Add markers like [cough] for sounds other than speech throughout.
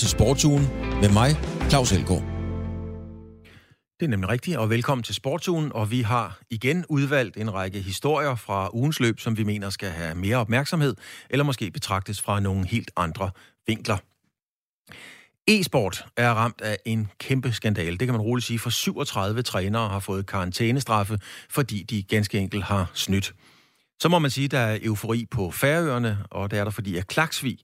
til Sportsugen med mig, Claus Elgaard. Det er nemlig rigtigt, og velkommen til Sportsugen, og vi har igen udvalgt en række historier fra ugens løb, som vi mener skal have mere opmærksomhed, eller måske betragtes fra nogle helt andre vinkler. E-sport er ramt af en kæmpe skandale. Det kan man roligt sige, for 37 trænere har fået karantænestraffe, fordi de ganske enkelt har snydt. Så må man sige, at der er eufori på Færøerne, og det er der, fordi at Klaksvig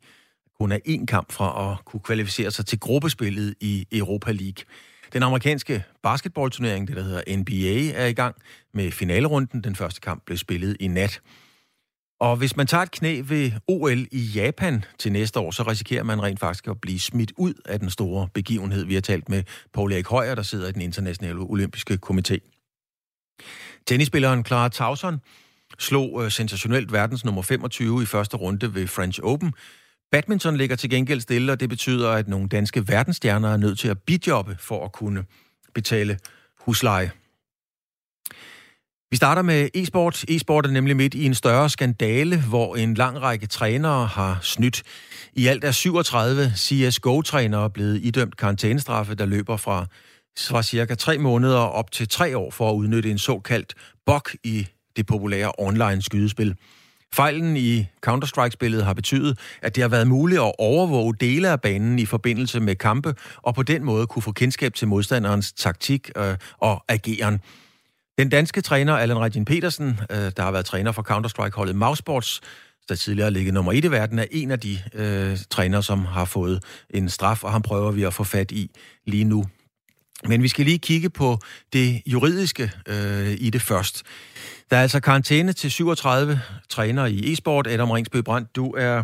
kun er én kamp fra at kunne kvalificere sig til gruppespillet i Europa League. Den amerikanske basketballturnering, det der hedder NBA, er i gang med finalerunden. Den første kamp blev spillet i nat. Og hvis man tager et knæ ved OL i Japan til næste år, så risikerer man rent faktisk at blive smidt ud af den store begivenhed. Vi har talt med Paul Erik Højer, der sidder i den internationale olympiske komité. Tennisspilleren Clara Tauson slog øh, sensationelt verdens nummer 25 i første runde ved French Open. Badminton ligger til gengæld stille, og det betyder, at nogle danske verdensstjerner er nødt til at bidjobbe for at kunne betale husleje. Vi starter med e-sport. E-sport er nemlig midt i en større skandale, hvor en lang række trænere har snydt. I alt er 37 CSGO-trænere blevet idømt karantænestraffe, der løber fra, fra cirka tre måneder op til tre år for at udnytte en såkaldt bug i det populære online skydespil. Fejlen i Counter-Strike-spillet har betydet, at det har været muligt at overvåge dele af banen i forbindelse med kampe, og på den måde kunne få kendskab til modstanderens taktik øh, og ageren. Den danske træner, Allan Regin Petersen, øh, der har været træner for Counter-Strike-holdet Mausports, der tidligere ligget nummer et i verden, er en af de øh, trænere, som har fået en straf, og han prøver vi at få fat i lige nu. Men vi skal lige kigge på det juridiske øh, i det først. Der er altså karantæne til 37 trænere i e-sport. Adam Ringsbø Brandt, du er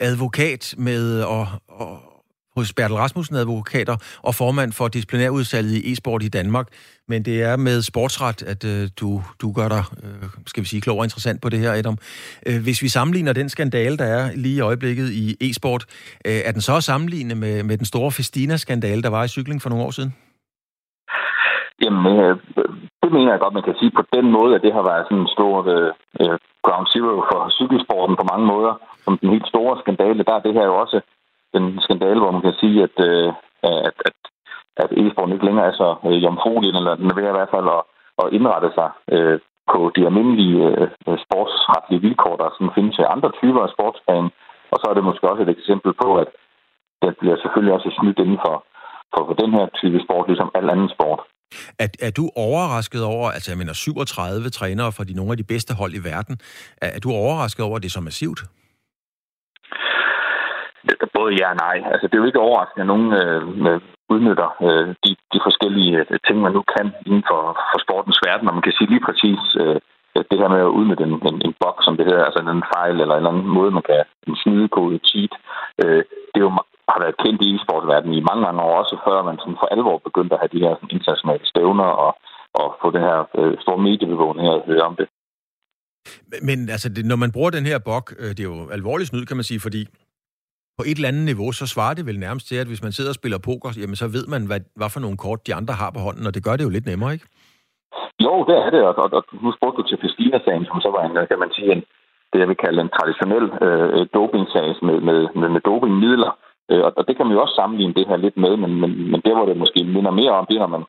advokat med og, og hos Bertel Rasmussen Advokater og formand for disciplinærudsalget i e-sport i Danmark. Men det er med sportsret, at øh, du, du gør dig, øh, skal vi sige, klog og interessant på det her, Adam. Øh, hvis vi sammenligner den skandale, der er lige i øjeblikket i e-sport, øh, er den så at sammenligne med, med den store Festina-skandale, der var i cykling for nogle år siden? Jamen, øh, det mener jeg godt, man kan sige på den måde, at det har været sådan en stor øh, øh, ground zero for cykelsporten på mange måder. Som den helt store skandale, der er det her jo også den skandale, hvor man kan sige, at, øh, at, at, at e-sporten ikke længere er så øh, jomfruelig, eller den er ved i hvert fald at, at indrette sig øh, på de almindelige øh, sportsretlige vilkår, der sådan findes i andre typer af sportsgrene. Og så er det måske også et eksempel på, at der bliver selvfølgelig også snydt inden for, for, for den her type sport, ligesom al anden sport. Er, er du overrasket over, altså jeg mener 37 trænere fra de nogle af de bedste hold i verden, er, er du overrasket over, at det er så massivt? Både ja og nej. Altså, det er jo ikke overraskende, at nogen øh, udnytter øh, de, de forskellige øh, ting, man nu kan inden for, for sportens verden. Og man kan sige lige præcis øh, Øh, det her med at udnytte en, en, en boks, som det hedder, altså en fejl eller en eller anden måde, man kan en snydekode, cheat. Øh, det er jo har været kendt i e-sportverdenen i mange mange år, også før man sådan for alvor begyndte at have de her sådan, internationale stævner og, og få den her øh, store mediebevågning her høre om det. Men altså, det, når man bruger den her bog, øh, det er jo alvorligt snyd, kan man sige, fordi på et eller andet niveau, så svarer det vel nærmest til, at hvis man sidder og spiller poker, jamen så ved man, hvad, hvad for nogle kort de andre har på hånden, og det gør det jo lidt nemmere, ikke? Jo, det er det, og, og, og nu spurgte du til Festina-sagen, som så var en, kan man sige, en, det jeg vil kalde en traditionel øh, doping-sag med, med, med, med dopingmidler. Øh, og det kan man jo også sammenligne det her lidt med, men, men, men det, hvor det måske minder mere om, det er, når man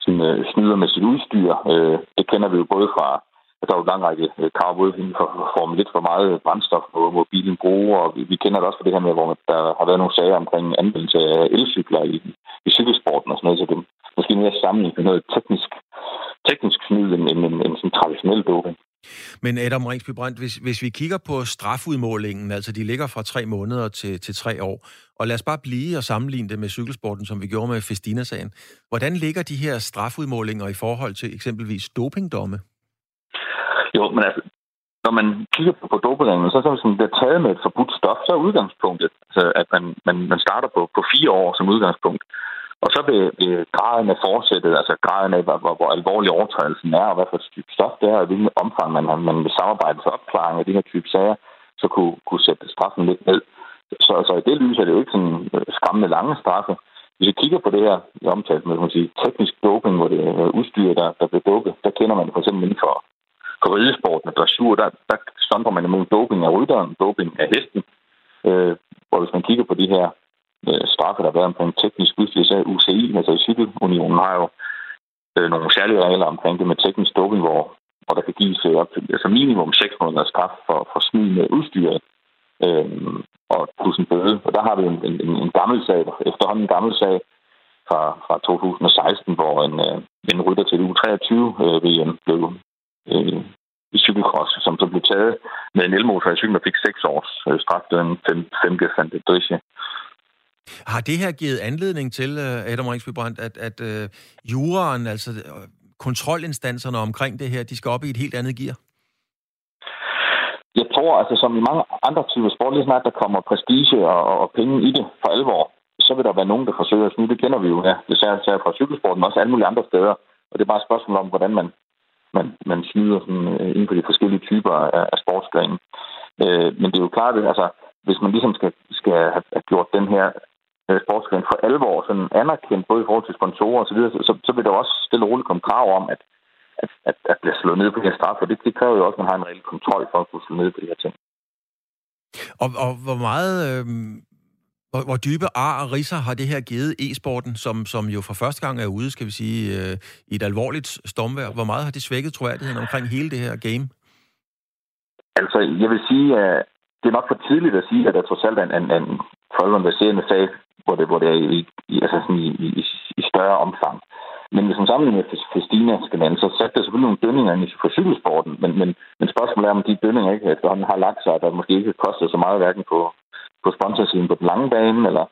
sådan, øh, snyder med sit udstyr. Øh, det kender vi jo både fra, at der er jo en lang række øh, krav inden for Formel lidt for meget brændstof på, hvor bilen bruger, og vi, vi kender det også for det her med, hvor der har været nogle sager omkring anvendelse af elcykler i, i cykelsporten og sådan noget, så det måske mere sammenlignet med noget teknisk, teknisk snyd end, end, end, end sådan traditionel doping. Men Adam Ringsby Brandt, hvis, hvis vi kigger på strafudmålingen, altså de ligger fra tre måneder til, til tre år, og lad os bare blive og sammenligne det med cykelsporten, som vi gjorde med Festina-sagen. Hvordan ligger de her strafudmålinger i forhold til eksempelvis dopingdomme? Jo, men altså, når man kigger på, på dopingringen, så er det sådan, det er taget med et forbudt stof, så er udgangspunktet, altså, at man, man, man starter på, på fire år som udgangspunkt. Og så vil, vil graden af forsættet, altså graden af, hvor, hvor, hvor alvorlig overtrædelsen er, og hvad for type stof det er, og hvilken omfang man, man vil samarbejde for opklaring af de her type sager, så kunne, kunne sætte straffen lidt ned. Så, så i det lys er det jo ikke sådan øh, skræmmende lange straffe. Hvis vi kigger på det her, jeg omtalt med man sige, teknisk doping, hvor det er udstyr, der, der bliver dopet, der kender man det for eksempel inden for, for ridesporten og dressur, der, der stomper man imod doping af rytteren, doping af hesten. Øh, hvor hvis man kigger på de her øh, straffe, der har været omkring teknisk udstyr. UCI, altså Cykelunionen, har jo øh, nogle særlige regler omkring det med teknisk doping, hvor, hvor der kan gives øh, op til, altså minimum 6 måneder straf for, for smid med udstyret øh, og plus en bøde. Og der har vi en, en, en gammel sag, efterhånden en gammel sag fra, fra 2016, hvor en, øh, en rytter til U23 øh, blev øh, i cykelkross, som så blev taget med en elmotor i cykel, og fik 6 års øh, straf. Det en 5 Fandt har det her givet anledning til, øh, Adam Ringsby Brandt, at, at uh, juraen, altså øh, kontrolinstanserne omkring det her, de skal op i et helt andet gear? Jeg tror, altså som i mange andre typer sport, lige snart der kommer prestige og, og penge i det for alvor, så vil der være nogen, der forsøger at snyde. Det kender vi jo, ja. Det er fra cykelsporten, men også alle mulige andre steder. Og det er bare et spørgsmål om, hvordan man, man, man snyder sådan, inden for de forskellige typer af, af sportsgrene. Øh, men det er jo klart, at altså, hvis man ligesom skal, skal have gjort den her sportsgren for alvor sådan anerkendt, både i forhold til sponsorer osv., så, så, så vil der også stille roligt komme krav om, at, at, at, at blive slået ned på de her straf, og det, det kræver jo også, at man har en reel kontrol for at kunne slå ned på de her ting. Og, og hvor meget... Øh hvor, hvor dybe ar og risser har det her givet e-sporten, som, som jo for første gang er ude, skal vi sige, øh, i et alvorligt stormvær? Hvor meget har det svækket troværdigheden omkring hele det her game? Altså, jeg vil sige, at det er nok for tidligt at sige, at der trods alt er en, en, en forholdsende sag, hvor det, hvor det er i, i, altså sådan i, i, i større omfang. Men hvis man sammenligner med Festina skal så satte der selvfølgelig nogle dønninger ind for cykelsporten, men, men, men spørgsmålet er, om de dønninger ikke efterhånden har lagt sig, at der måske ikke koster så meget, hverken på, på sponsorsiden på den lange bane, eller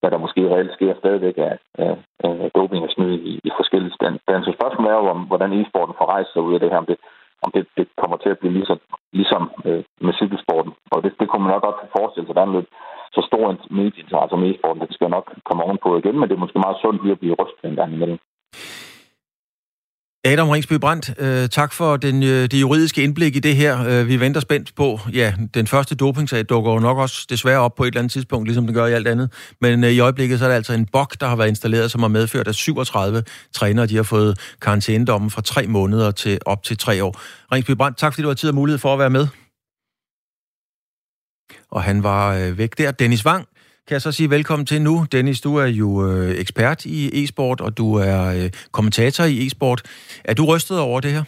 hvad der måske reelt sker stadigvæk af, af, af doping og snyd i, i forskellige stand. Så spørgsmålet er jo, om, hvordan e-sporten får rejst sig ud af det her, om det, om det, det kommer til at blive ligesom, ligesom øh, med cykelsporten. Og det, det kunne man nok godt forestille sig. Der er lidt så stor en medieinteresse om e-sporten, det skal nok komme ovenpå igen, men det er måske meget sundt lige at blive rystet en gang imellem. Adam Ringsby Brandt, øh, tak for den, øh, det juridiske indblik i det her. Øh, vi venter spændt på, ja, den første dopingsag dukker jo nok også desværre op på et eller andet tidspunkt, ligesom den gør i alt andet. Men øh, i øjeblikket så er der altså en bok, der har været installeret, som har medført, at 37 trænere de har fået karantænedommen fra tre måneder til op til tre år. Ringsby Brandt, tak fordi du har tid og mulighed for at være med. Og han var øh, væk der. Dennis Wang, kan jeg så sige velkommen til nu. Dennis, du er jo øh, ekspert i e-sport, og du er øh, kommentator i e-sport. Er du rystet over det her?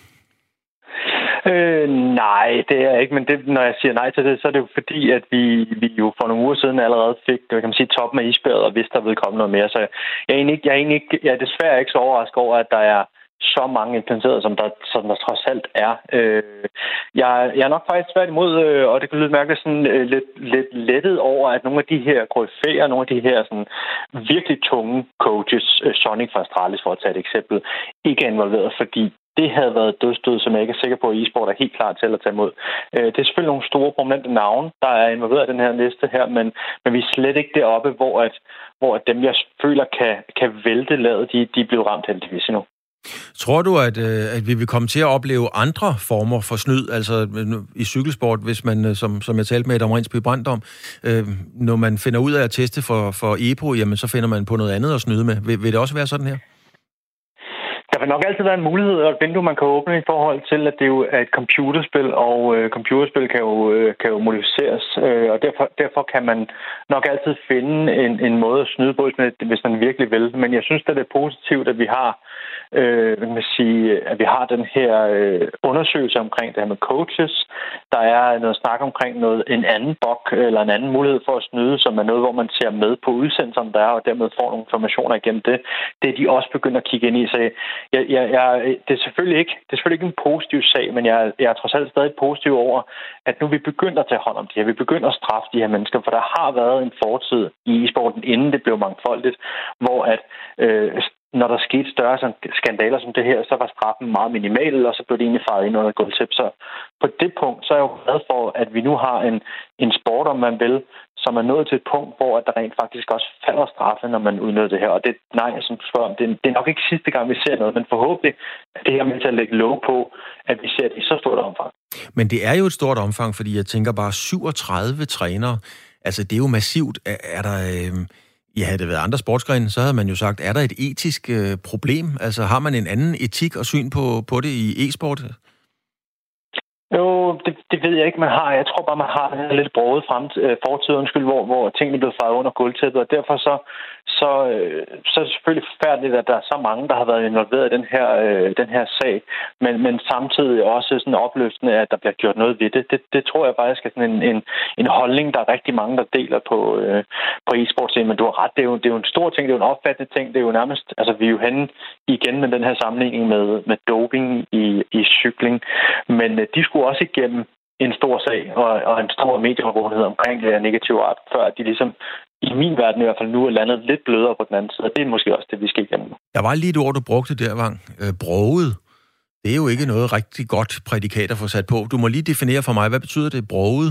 Øh, nej, det er jeg ikke, men det, når jeg siger nej til det, så er det jo fordi, at vi, vi jo for nogle uger siden allerede fik kan man sige, toppen af isbjerget, og hvis der ville komme noget mere. Så jeg er egentlig ikke, jeg er, egentlig ikke, jeg er desværre ikke så overrasket over, at der er så mange implementeret, som der, som der trods alt er. Øh, jeg, jeg er nok faktisk svært imod, øh, og det kan lyde mærkeligt, sådan øh, lidt, lidt lettet over, at nogle af de her koryfæer, nogle af de her sådan, virkelig tunge coaches, øh, Sonic fra Astralis for at tage et eksempel, ikke er involveret, fordi det havde været dødstød, som jeg ikke er sikker på, at e-sport er helt klar til at tage imod. Øh, det er selvfølgelig nogle store prominente navne, der er involveret i den her liste her, men, men vi er slet ikke deroppe, hvor, at, hvor at dem, jeg føler kan, kan vælte ladet, de, de er blevet ramt heldigvis endnu. Tror du, at, øh, at vi vil komme til at opleve andre former for snyd, altså øh, i cykelsport, hvis man, øh, som, som jeg talte med Adam Rinsby Brandt om, øh, når man finder ud af at teste for, for EPO, jamen så finder man på noget andet at snyde med. Vil, vil det også være sådan her? Der vil nok altid være en mulighed og et vindue, man kan åbne i forhold til, at det jo er et computerspil, og øh, computerspil kan jo, øh, kan jo modificeres, øh, og derfor, derfor kan man nok altid finde en, en måde at snyde på, hvis man virkelig vil. Men jeg synes, at det er positivt, at vi har øh, øh, man sige, at vi har den her øh, undersøgelse omkring det her med coaches. Der er noget snak omkring noget, en anden bok eller en anden mulighed for at snyde, som er noget, hvor man ser med på udsendelserne, der er, og dermed får nogle informationer igennem det. Det er de også begyndt at kigge ind i. Så jeg, jeg, jeg, det, er selvfølgelig ikke, det er selvfølgelig ikke en positiv sag, men jeg, jeg er trods alt stadig positiv over, at nu vi begynder at tage hånd om det her. Vi begynder at straffe de her mennesker, for der har været en fortid i e-sporten, inden det blev mangfoldigt, hvor at øh, når der skete større skandaler som det her, så var straffen meget minimal, og så blev det egentlig faret ind under gulvtæp. Så på det punkt, så er jeg jo glad for, at vi nu har en, en sport, om man vil, som er nået til et punkt, hvor der rent faktisk også falder straffe, når man udnytter det her. Og det, nej, som du spørger om, det, det er nok ikke sidste gang, vi ser noget, men forhåbentlig er det her med til at lægge lov på, at vi ser det i så stort omfang. Men det er jo et stort omfang, fordi jeg tænker bare 37 trænere. Altså, det er jo massivt. Er, er der... Øh Ja, havde det været andre sportsgrene, så havde man jo sagt, er der et etisk øh, problem? Altså har man en anden etik og syn på, på det i e-sport? Jo, det, det ved jeg ikke, man har. Jeg tror bare, man har en lidt broget frem, øh, fortid, undskyld, hvor, hvor tingene blev fejret under gulvtæppet, og derfor så, så, øh, så er det selvfølgelig forfærdeligt, at der er så mange, der har været involveret i den her, øh, den her sag, men, men samtidig også sådan opløftende, at der bliver gjort noget ved det. Det, det tror jeg faktisk er sådan en, en, en holdning, der er rigtig mange, der deler på, øh, på e-sportscenen, Men du har ret, det er, jo, det er jo en stor ting, det er jo en opfattende ting, det er jo nærmest, altså vi er jo henne igen med den her sammenligning med, med doping i, i cykling, men øh, de skulle også igennem en stor sag og, og en stor medieovervågenhed omkring det her negative art, før de ligesom i min verden i hvert fald nu er landet lidt blødere på den anden side, og det er måske også det, vi skal igennem. Der var lige et ord, du brugte der, Vang. Øh, broget. Det er jo ikke noget rigtig godt prædikat at få sat på. Du må lige definere for mig, hvad betyder det, broget?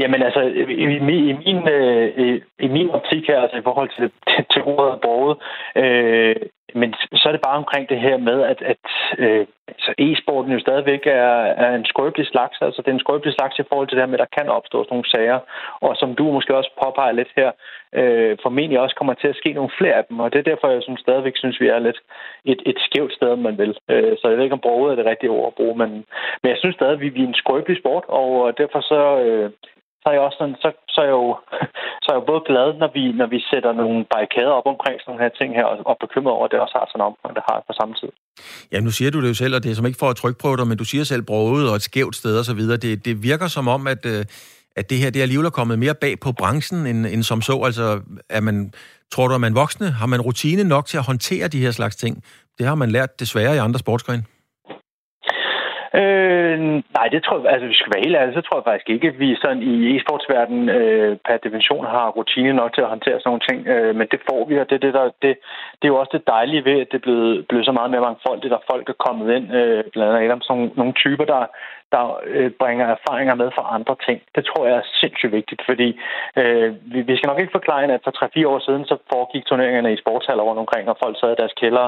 Jamen altså, i, i, i, min, øh, i, i min optik her, altså i forhold til, til, til ordet borget, øh, men så er det bare omkring det her med, at, at øh, altså e-sporten jo stadigvæk er, er en skrøbelig slags. Altså det er en skrøbelig slags i forhold til det her med, at der kan opstå sådan nogle sager. Og som du måske også påpeger lidt her, øh, formentlig også kommer til at ske nogle flere af dem. Og det er derfor, jeg som stadigvæk synes, vi er lidt et, et skævt sted, man vil. Øh, så jeg ved ikke, om bruget er det rigtige ord at bruge, men, men jeg synes stadig, at vi, vi er en skrøbelig sport, og derfor så, øh, er jeg også sådan, så, så er jeg jo, [laughs] så er jeg jo både glad, når vi, når vi sætter nogle barrikader op omkring sådan nogle her ting her, og, og bekymret over, at det også har sådan en omfang, det har på samme tid. Ja, nu siger du det jo selv, og det er som ikke for at trykprøve dig, men du siger selv broget og et skævt sted og så videre. Det, det virker som om, at, øh, at det her det alligevel er kommet mere bag på branchen, end, end som så. Altså, er man, tror du, at man voksne? Har man rutine nok til at håndtere de her slags ting? Det har man lært desværre i andre sportsgrene. Øh, nej, det tror jeg, altså vi skal være helt ærlige, så tror jeg faktisk ikke, at vi sådan i e-sportsverdenen øh, per definition har rutine nok til at håndtere sådan nogle ting, øh, men det får vi, og det, det, der, det, det er jo også det dejlige ved, at det er blevet, blevet så meget mere mangfoldigt, at folk er kommet ind, øh, blandt andet om sådan nogle typer, der, der øh, bringer erfaringer med fra andre ting. Det tror jeg er sindssygt vigtigt, fordi øh, vi, vi skal nok ikke forklare, at for 3-4 år siden, så foregik turneringerne i sportshaller rundt omkring, og folk sad i deres kælder,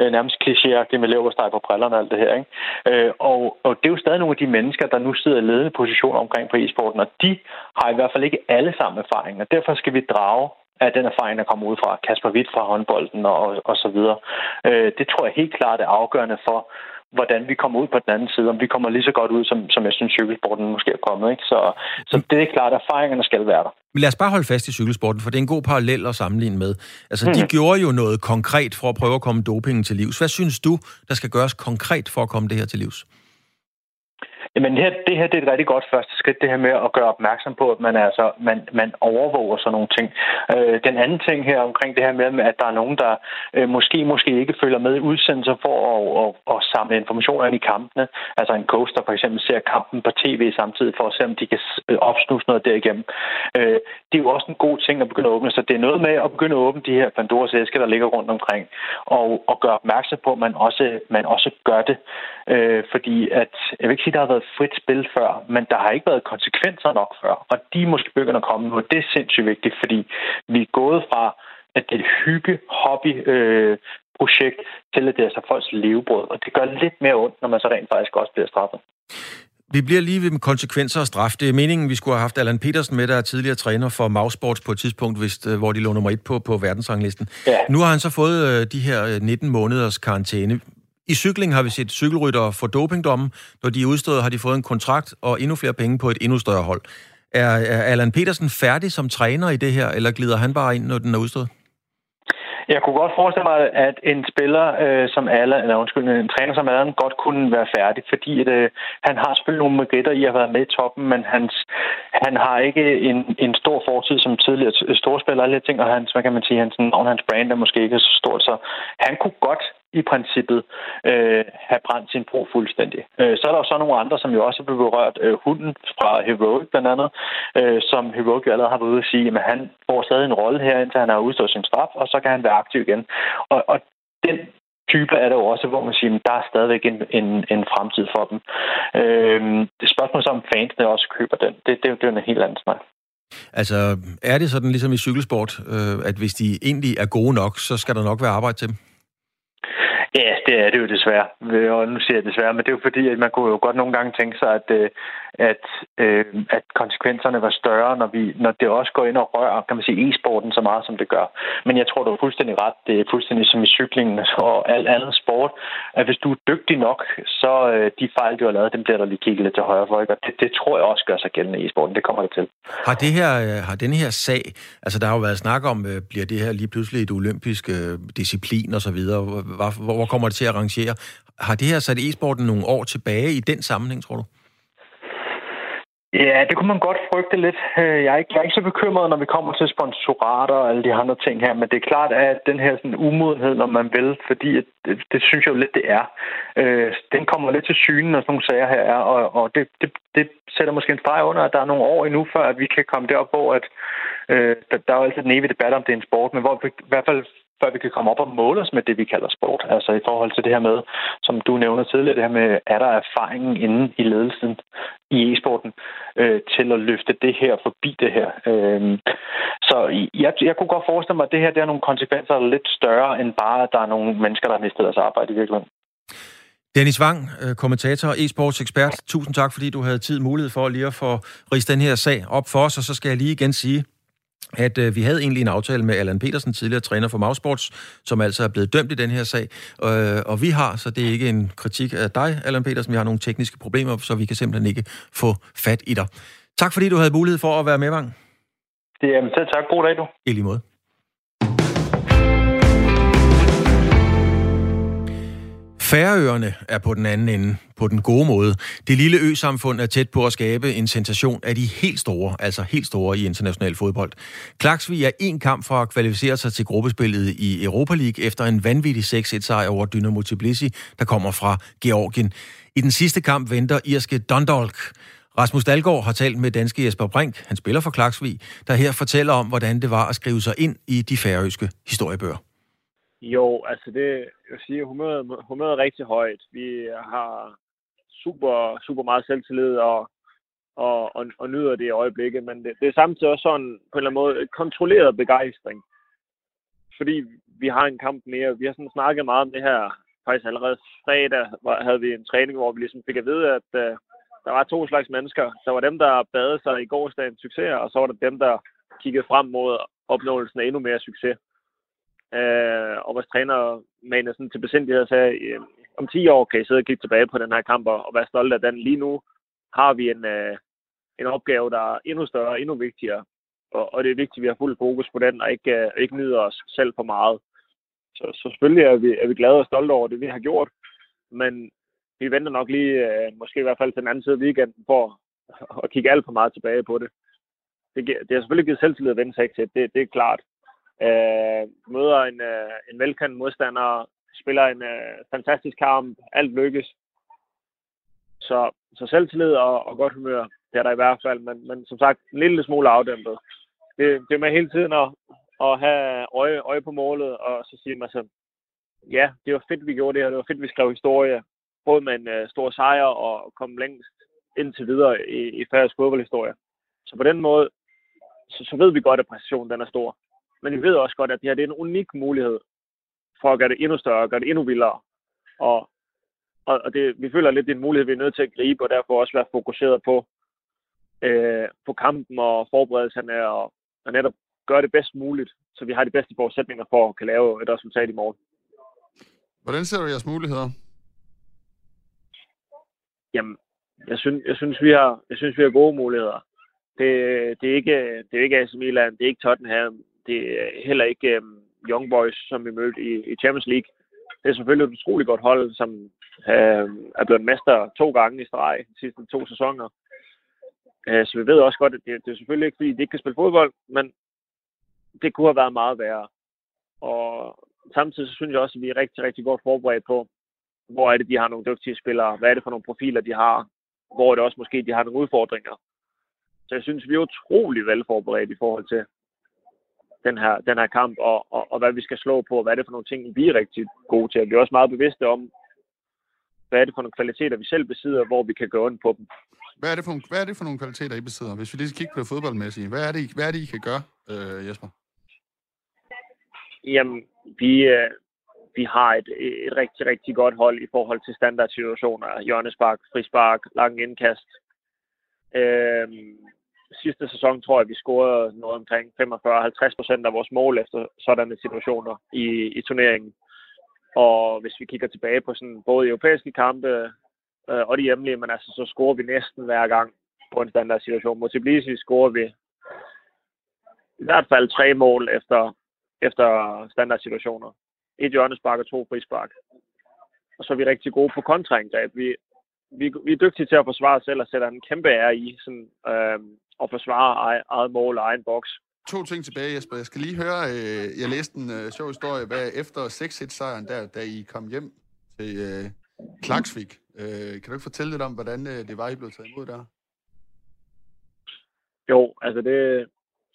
øh, nærmest klichéagtigt med leverpostej på brillerne og alt det her. Ikke? Øh, og, og det er jo stadig nogle af de mennesker, der nu sidder i ledende positioner omkring på e-sporten, og de har i hvert fald ikke alle sammen erfaringer. Derfor skal vi drage af den erfaring, der kommer ud fra Kasper Witt fra håndbolden og, og så videre. Øh, det tror jeg helt klart er afgørende for, hvordan vi kommer ud på den anden side, om vi kommer lige så godt ud, som, som jeg synes, cykelsporten måske er kommet. Ikke? Så, så det er klart, at erfaringerne skal være der. Men lad os bare holde fast i cykelsporten, for det er en god parallel at sammenligne med. Altså, mm-hmm. de gjorde jo noget konkret for at prøve at komme dopingen til livs. Hvad synes du, der skal gøres konkret for at komme det her til livs? Jamen her, det her det er et rigtig godt første skridt, det her med at gøre opmærksom på, at man, altså, man, man overvåger sådan nogle ting. Øh, den anden ting her omkring det her med, at der er nogen, der øh, måske måske ikke følger med i udsendelser for at, at, at samle informationer ind i kampene. Altså en coach, der for eksempel ser kampen på tv samtidig for at se, om de kan øh, opsnuse noget derigennem. Øh, det er jo også en god ting at begynde at åbne. Så det er noget med at begynde at åbne de her Pandoras æsker, der ligger rundt omkring, og, og gøre opmærksom på, at man også, man også gør det. Øh, fordi at, jeg vil ikke sige, at der har været frit spil før, men der har ikke været konsekvenser nok før, og de er måske begynder at komme nu, og det er sindssygt vigtigt, fordi vi er gået fra, at det er et hygge, hobby, øh, projekt, til at det er så folks levebrød, og det gør lidt mere ondt, når man så rent faktisk også bliver straffet. Vi bliver lige ved med konsekvenser og straf. Det er meningen, vi skulle have haft Allan Petersen med, der er tidligere træner for Mausports på et tidspunkt, hvis, øh, hvor de lå nummer et på, på verdensranglisten. Ja. Nu har han så fået øh, de her 19 øh, måneders karantæne. I cykling har vi set cykelryttere få dopingdomme. Når de er udstået, har de fået en kontrakt og endnu flere penge på et endnu større hold. Er, er Allan Petersen færdig som træner i det her, eller glider han bare ind, når den er udstået? Jeg kunne godt forestille mig, at en spiller øh, som Allan, eller undskyld, en træner som Allan godt kunne være færdig, fordi at, øh, han har selvfølgelig nogle meritter i at have været med i toppen, men hans, han har ikke en, en stor fortid som tidligere storspiller og alle ting, og hans, hvad kan man sige, hans navn, hans brand er måske ikke så stort, så han kunne godt i princippet øh, have brændt sin bro fuldstændig. Øh, så er der jo så nogle andre, som jo også er berørt. Øh, hunden fra Heroic blandt andet, øh, som Heroic jo allerede har været ude at sige, at han får stadig en rolle her, indtil han har udstået sin straf, og så kan han være aktiv igen. Og, og den type er der jo også, hvor man siger, at der er stadigvæk en, en, en fremtid for dem. Øh, det spørgsmål så, om fansene også køber den, det, det, det er jo en helt anden snak. Altså, er det sådan ligesom i cykelsport, øh, at hvis de egentlig er gode nok, så skal der nok være arbejde til dem? Ja, det er det jo desværre. Øh, og nu siger jeg desværre, men det er jo fordi, at man kunne jo godt nogle gange tænke sig, at, øh, at, øh, at konsekvenserne var større, når, vi, når det også går ind og rører, kan man sige, e-sporten så meget, som det gør. Men jeg tror, du er fuldstændig ret. Det er fuldstændig som i cyklingen og alt andet sport, at hvis du er dygtig nok, så øh, de fejl, du har lavet, dem bliver der lige kigget lidt til højre for. Ikke? Og det, det tror jeg også gør sig gældende i e-sporten. Det kommer det til. Har, det her, øh, har den her sag, altså der har jo været snak om, øh, bliver det her lige pludselig et olympisk øh, disciplin og så videre. Hvor, hvor kommer det til at arrangere? Har det her sat e-sporten nogle år tilbage i den sammenhæng, tror du? Ja, det kunne man godt frygte lidt. Øh, jeg er ikke, jeg er ikke så bekymret, når vi kommer til sponsorater og alle de andre ting her, men det er klart, at den her sådan, umodenhed, når man vil, fordi det, det synes jeg jo lidt, det er, øh, den kommer lidt til syne, når sådan nogle sager her er, og, og det, det, det sætter måske en streg under, at der er nogle år endnu, før at vi kan komme derop, hvor at, øh, der, der er jo altid den evige debat om, det er en sport, men hvor vi i hvert fald før vi kan komme op og måle os med det, vi kalder sport. Altså i forhold til det her med, som du nævner tidligere, det her med, er der erfaringen inde i ledelsen i e-sporten øh, til at løfte det her forbi det her. Øh, så jeg, jeg kunne godt forestille mig, at det her det er nogle konsekvenser, der er lidt større end bare, at der er nogle mennesker, der har mistet deres arbejde i virkeligheden. Dennis Wang, øh, kommentator og e-sports ekspert. Tusind tak, fordi du havde tid mulighed for lige at få rist den her sag op for os, og så skal jeg lige igen sige, at øh, vi havde egentlig en aftale med Allan Petersen, tidligere træner for Magsports, som altså er blevet dømt i den her sag. Øh, og vi har, så det er ikke en kritik af dig, Allan Petersen, vi har nogle tekniske problemer, så vi kan simpelthen ikke få fat i dig. Tak fordi du havde mulighed for at være med, Vang. Det er selv tak. God dag, du. I lige måde. Færøerne er på den anden ende, på den gode måde. Det lille ø-samfund er tæt på at skabe en sensation af de helt store, altså helt store i international fodbold. Klaksvig er en kamp for at kvalificere sig til gruppespillet i Europa League efter en vanvittig 6-1-sejr over Dynamo Tbilisi, der kommer fra Georgien. I den sidste kamp venter irske Dundalk. Rasmus Dalgaard har talt med danske Jesper Brink, han spiller for Klaksvig, der her fortæller om, hvordan det var at skrive sig ind i de færøske historiebøger. Jo, altså det, jeg vil sige, humøret, humøret er rigtig højt. Vi har super, super meget selvtillid og, og, og, og nyder det i øjeblikket, men det, det er samtidig også sådan på en eller anden måde kontrolleret begejstring. Fordi vi har en kamp mere. Vi har sådan snakket meget om det her. Faktisk allerede fredag havde vi en træning, hvor vi ligesom fik at vide, at uh, der var to slags mennesker. Der var dem, der badede sig i gårsdagens succes, og så var der dem, der kiggede frem mod opnåelsen af endnu mere succes. Øh, og vores træner manede sådan til besindighed og sagde, øh, om 10 år kan I sidde og kigge tilbage på den her kamp og, være stolte af den. Lige nu har vi en, øh, en opgave, der er endnu større og endnu vigtigere. Og, og det er vigtigt, at vi har fuld fokus på den og ikke, øh, ikke nyder os selv for meget. Så, så selvfølgelig er vi, er vi glade og stolte over det, vi har gjort. Men vi venter nok lige, øh, måske i hvert fald til den anden side af weekenden, for at kigge alt for meget tilbage på det. Det, det har selvfølgelig givet selvtillid at vende sig til, det, det er klart. Øh, møder en, øh, en velkendt modstander, spiller en øh, fantastisk kamp, alt lykkes. Så, så selvtillid og, og godt humør, det er der i hvert fald, men, men som sagt, en lille smule afdæmpet. Det, det er med hele tiden at, at have øje, øje på målet, og så sige mig selv, ja, det var fedt, vi gjorde det her, det var fedt, vi skrev historie, både med en øh, stor sejr og komme længst indtil videre i, i færøsk fodboldhistorie. Så på den måde, så, så ved vi godt, at præstationen den er stor. Men vi ved også godt, at det her det er en unik mulighed for at gøre det endnu større, gøre det endnu vildere. Og, og, og det, vi føler lidt, det er en mulighed, vi er nødt til at gribe, og derfor også være fokuseret på, øh, på kampen og forberedelserne, og, og netop gøre det bedst muligt, så vi har de bedste forudsætninger for at kan lave et resultat i morgen. Hvordan ser du jeres muligheder? Jamen, jeg synes, jeg synes, vi har, jeg synes, vi har gode muligheder. Det, det, er ikke, det er ikke AC Milan, det er ikke Tottenham, det er heller ikke øh, Young Boys, som vi mødte i, i Champions League. Det er selvfølgelig et utroligt godt hold, som øh, er blevet mester to gange i streg de sidste to sæsoner. Øh, så vi ved også godt, at det, det er selvfølgelig ikke, fordi de ikke kan spille fodbold, men det kunne have været meget værre. Og samtidig så synes jeg også, at vi er rigtig, rigtig godt forberedt på, hvor er det, de har nogle dygtige spillere, hvad er det for nogle profiler, de har, hvor er det også måske, de har nogle udfordringer. Så jeg synes, vi er utrolig velforberedt i forhold til, den her, den her kamp, og, og, og hvad vi skal slå på, og hvad er det for nogle ting, vi er rigtig gode til. Vi er også meget bevidste om, hvad er det for nogle kvaliteter, vi selv besidder, hvor vi kan gå ind på dem. Hvad er det for, hvad er det for nogle kvaliteter, I besidder? Hvis vi lige skal kigge på det fodboldmæssige, hvad er det, hvad er det I kan gøre, øh, Jesper? Jamen, vi, øh, vi har et, et rigtig, rigtig godt hold i forhold til standardsituationer. Hjørnespark, frispark, lang indkast. Øh, sidste sæson tror jeg, vi scorede noget omkring 45-50 procent af vores mål efter sådanne situationer i, i turneringen. Og hvis vi kigger tilbage på sådan både europæiske kampe øh, og de hjemlige, men altså, så scorer vi næsten hver gang på en standard situation. Mod Tbilisi scorer vi i hvert fald tre mål efter, efter standard situationer. Et hjørnespark og to frispark. Og så er vi rigtig gode på kontraangreb. Vi, vi, vi er dygtige til at forsvare os selv og sætter en kæmpe ære i sådan, øh, at forsvare eget, eget mål og egen boks. To ting tilbage, Jesper. Jeg skal lige høre, øh, jeg læste en øh, sjov historie, hvad efter 6-1-sejren der, da I kom hjem til øh, Klaksvik. Øh, kan du ikke fortælle lidt om, hvordan øh, det var, I blev taget imod der? Jo, altså det,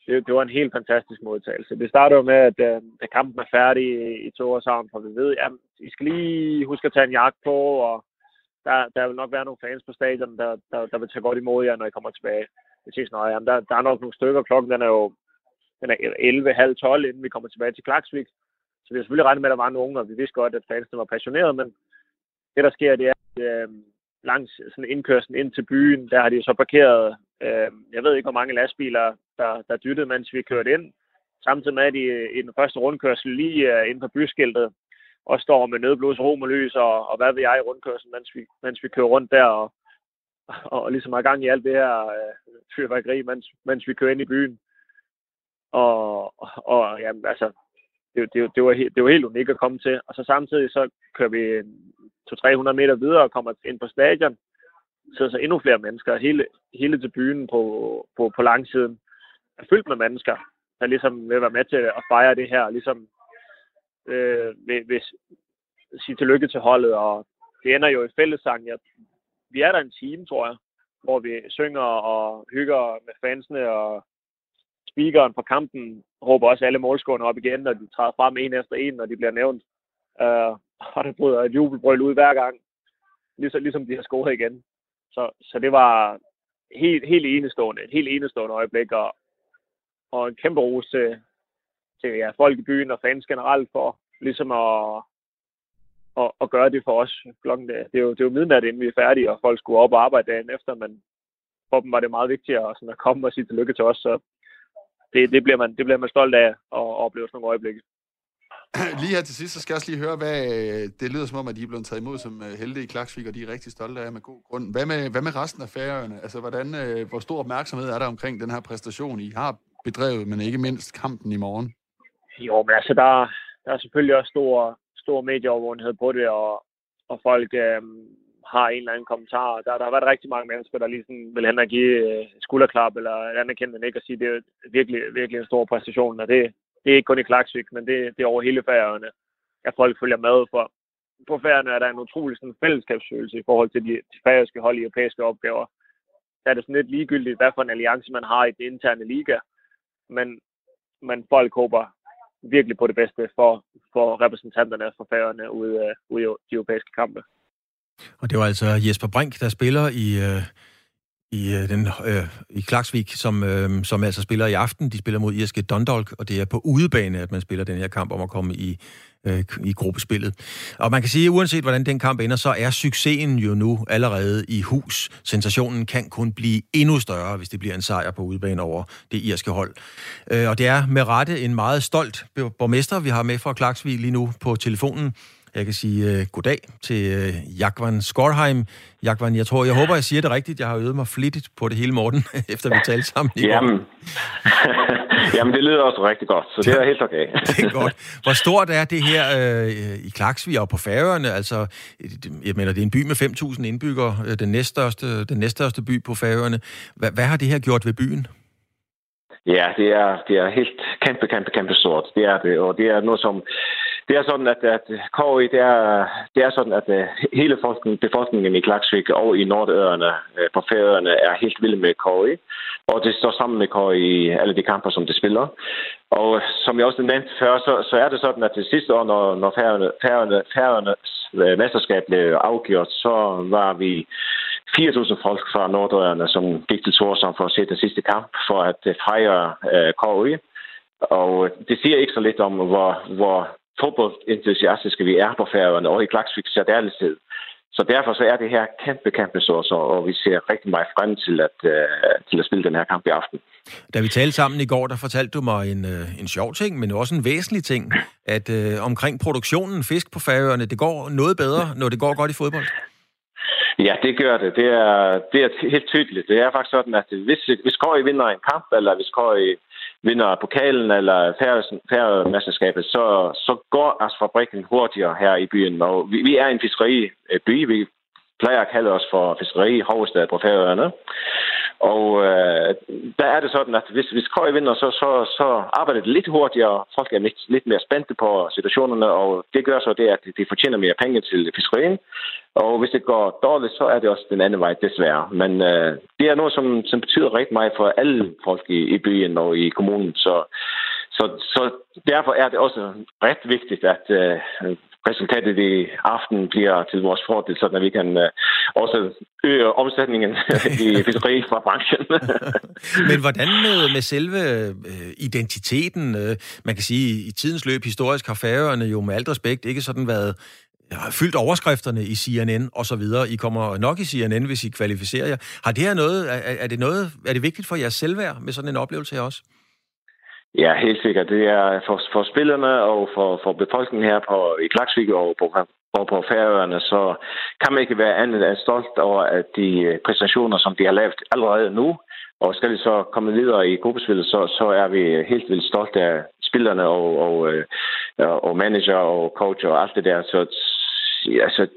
det, det var en helt fantastisk modtagelse. Det startede jo med, at øh, da kampen er færdig i, i Torshavn, for vi ved, at I skal lige huske at tage en jagt på, og der, der vil nok være nogle fans på stadion, der, der, der vil tage godt imod jer, når I kommer tilbage. Det siger sådan, jamen, der, der er nok nogle stykker. Klokken den er jo den er 11, halv 12, inden vi kommer tilbage til Klaksvik. Så vi har selvfølgelig regnet med, at der var nogen, og vi vidste godt, at fansene var passionerede, men det, der sker, det er, at øh, langs sådan indkørslen ind til byen, der har de så parkeret, øh, jeg ved ikke, hvor mange lastbiler, der, der dyttede, mens vi kørte ind. Samtidig med, at de i den første rundkørsel lige øh, inde på byskiltet, og står med nødblus, romerlys og, og hvad ved jeg i rundkørslen, mens vi, mens vi kører rundt der og, og, ligesom har gang i alt det her øh, fyrværkeri, mens, mens vi kører ind i byen. Og, og ja, altså, det, det, det, var, det var helt unikt at komme til. Og så samtidig så kører vi 200-300 meter videre og kommer ind på stadion. Så så endnu flere mennesker. Hele, hele til byen på, på, på langsiden er fyldt med mennesker, der ligesom vil være med til at fejre det her. Ligesom øh, vil, vil sige tillykke til holdet. Og det ender jo i fællessang. Ja, vi er der en time, tror jeg, hvor vi synger og hygger med fansene og speakeren på kampen råber også alle målskårene op igen, når de træder frem en efter en, når de bliver nævnt. Uh, og det bryder et jubelbrøl ud hver gang, ligesom, ligesom de har scoret igen. Så, så det var helt, helt enestående, et helt enestående øjeblik, og, og en kæmpe ros til, til ja, folk i byen og fans generelt for ligesom at, at, at gøre det for os. Klokken, det, er jo, det er jo midnat, inden vi er færdige, og folk skulle op og arbejde dagen efter, men for dem var det meget vigtigt at, sådan at komme og sige tillykke til os, så det, det, bliver man, det bliver man stolt af at opleve sådan nogle øjeblikke. [clears throat] Lige her til sidst, så skal jeg også lige høre, hvad det lyder som om, at de er blevet taget imod som øh, helte i Klaksvik, og de er rigtig stolte af med god grund. Hvad med, hvad med resten af færøerne? Altså, hvordan, øh, hvor stor opmærksomhed er der omkring den her præstation, I har bedrevet, men ikke mindst kampen i morgen? Jo, men altså, der, der er selvfølgelig også stor, stor medieovervågenhed på det, og, og folk øh, har en eller anden kommentar. Der, der har været rigtig mange mennesker, der lige sådan vil hen og give øh, skulderklap eller anerkendende ikke og sige, at det er virkelig, virkelig en stor præstation, og det, det er ikke kun i Klaksvik, men det, det er over hele færøerne, at folk følger med. For på færøerne er der en utrolig sådan, fællesskabsfølelse i forhold til de, de færøske hold i europæiske opgaver. Der er det sådan lidt ligegyldigt, hvad for en alliance man har i den interne liga. Men, men folk håber virkelig på det bedste for, for repræsentanterne for færgerne ude, uh, ude i de europæiske kampe. Og det var altså Jesper Brink, der spiller i, øh, i, øh, den, øh, i Klaksvik, som, øh, som altså spiller i aften. De spiller mod irske Dundalk, og det er på udebane, at man spiller den her kamp om at komme i, øh, i gruppespillet. Og man kan sige, at uanset hvordan den kamp ender, så er succesen jo nu allerede i hus. Sensationen kan kun blive endnu større, hvis det bliver en sejr på udebane over det irske hold. Øh, og det er med rette en meget stolt borgmester, vi har med fra Klaksvik lige nu på telefonen. Jeg kan sige uh, goddag til uh, Jakvan Skorheim. Jakvan, jeg tror, jeg håber, jeg siger det rigtigt. Jeg har øvet mig flittigt på det hele morgen, [laughs] efter vi talte sammen i Jamen. [laughs] Jamen, det lyder også rigtig godt, så det er helt okay. [laughs] det er godt. Hvor stort er det her uh, i Klaksvig og på Færøerne? Altså, jeg mener, det er en by med 5.000 indbyggere, den næststørste, den næststørste by på Færøerne. Hvad, hvad har det her gjort ved byen? Ja, det er, det er helt kæmpe, kæmpe, kæmpe stort. Det er det, og det er noget, som det er sådan, at, at KI, det er, det er sådan, at øh, hele befolkningen i Klaksvik og i Nordøerne øh, på Færøerne er helt vilde med KI. Og det står sammen med KI i alle de kamper, som det spiller. Og øh, som jeg også nævnte før, så, så er det sådan, at det sidste år, når, når Færøerne, Færøerne, Færøernes mesterskab blev afgjort, så var vi 4.000 folk fra Nordøerne, som gik til Torshavn for at se den sidste kamp, for at fejre uh, KI. Og det siger ikke så lidt om, hvor, hvor fodboldentusiastiske vi er på færøerne, og i Klaksvik særdeleshed. Så derfor så er det her kæmpe, kæmpe stort, og vi ser rigtig meget frem til at, uh, til at spille den her kamp i aften. Da vi talte sammen i går, der fortalte du mig en, uh, en sjov ting, men også en væsentlig ting, at uh, omkring produktionen fisk på færøerne, det går noget bedre, når det går godt i fodbold. Ja, det gør det. Det er, det er helt tydeligt. Det er faktisk sådan, at hvis, hvis Køge vinder en kamp, eller hvis Køge vinder pokalen eller færømesterskabet, så, så går asfabrikken hurtigere her i byen. Og vi, vi er en fiskeriby. Øh, vi plejer at kalde os for fiskeri hovedstad på Færøerne. Og øh, der er det sådan, at hvis, hvis Køge vinder, så, så, så arbejder det lidt hurtigere. Folk er lidt, lidt mere spændte på situationerne, og det gør så det, at de fortjener mere penge til fiskerien. Og hvis det går dårligt, så er det også den anden vej, desværre. Men øh, det er noget, som, som betyder rigtig meget for alle folk i, i byen og i kommunen. Så, så, så derfor er det også ret vigtigt, at øh, resultatet i aften bliver til vores fordel, så vi kan uh, også øge omsætningen [laughs] i fiskeri fra branchen. [laughs] Men hvordan med, med selve uh, identiteten? Uh, man kan sige, i tidens løb historisk har færøerne jo med alt respekt ikke sådan været har fyldt overskrifterne i CNN og så videre. I kommer nok i CNN, hvis I kvalificerer jer. Har det her noget, er, er det noget, er det vigtigt for jeres selvværd med sådan en oplevelse her også? Ja, helt sikkert. Det er for, for spillerne og for, for befolkningen her på, i Klaksvik og på, og på Færøerne, så kan man ikke være andet end stolt over at de præstationer, som de har lavet allerede nu. Og skal vi så komme videre i gruppespillet, så, så er vi helt vildt stolte af spillerne og, og, og, og manager og coach og alt det der. Så altså,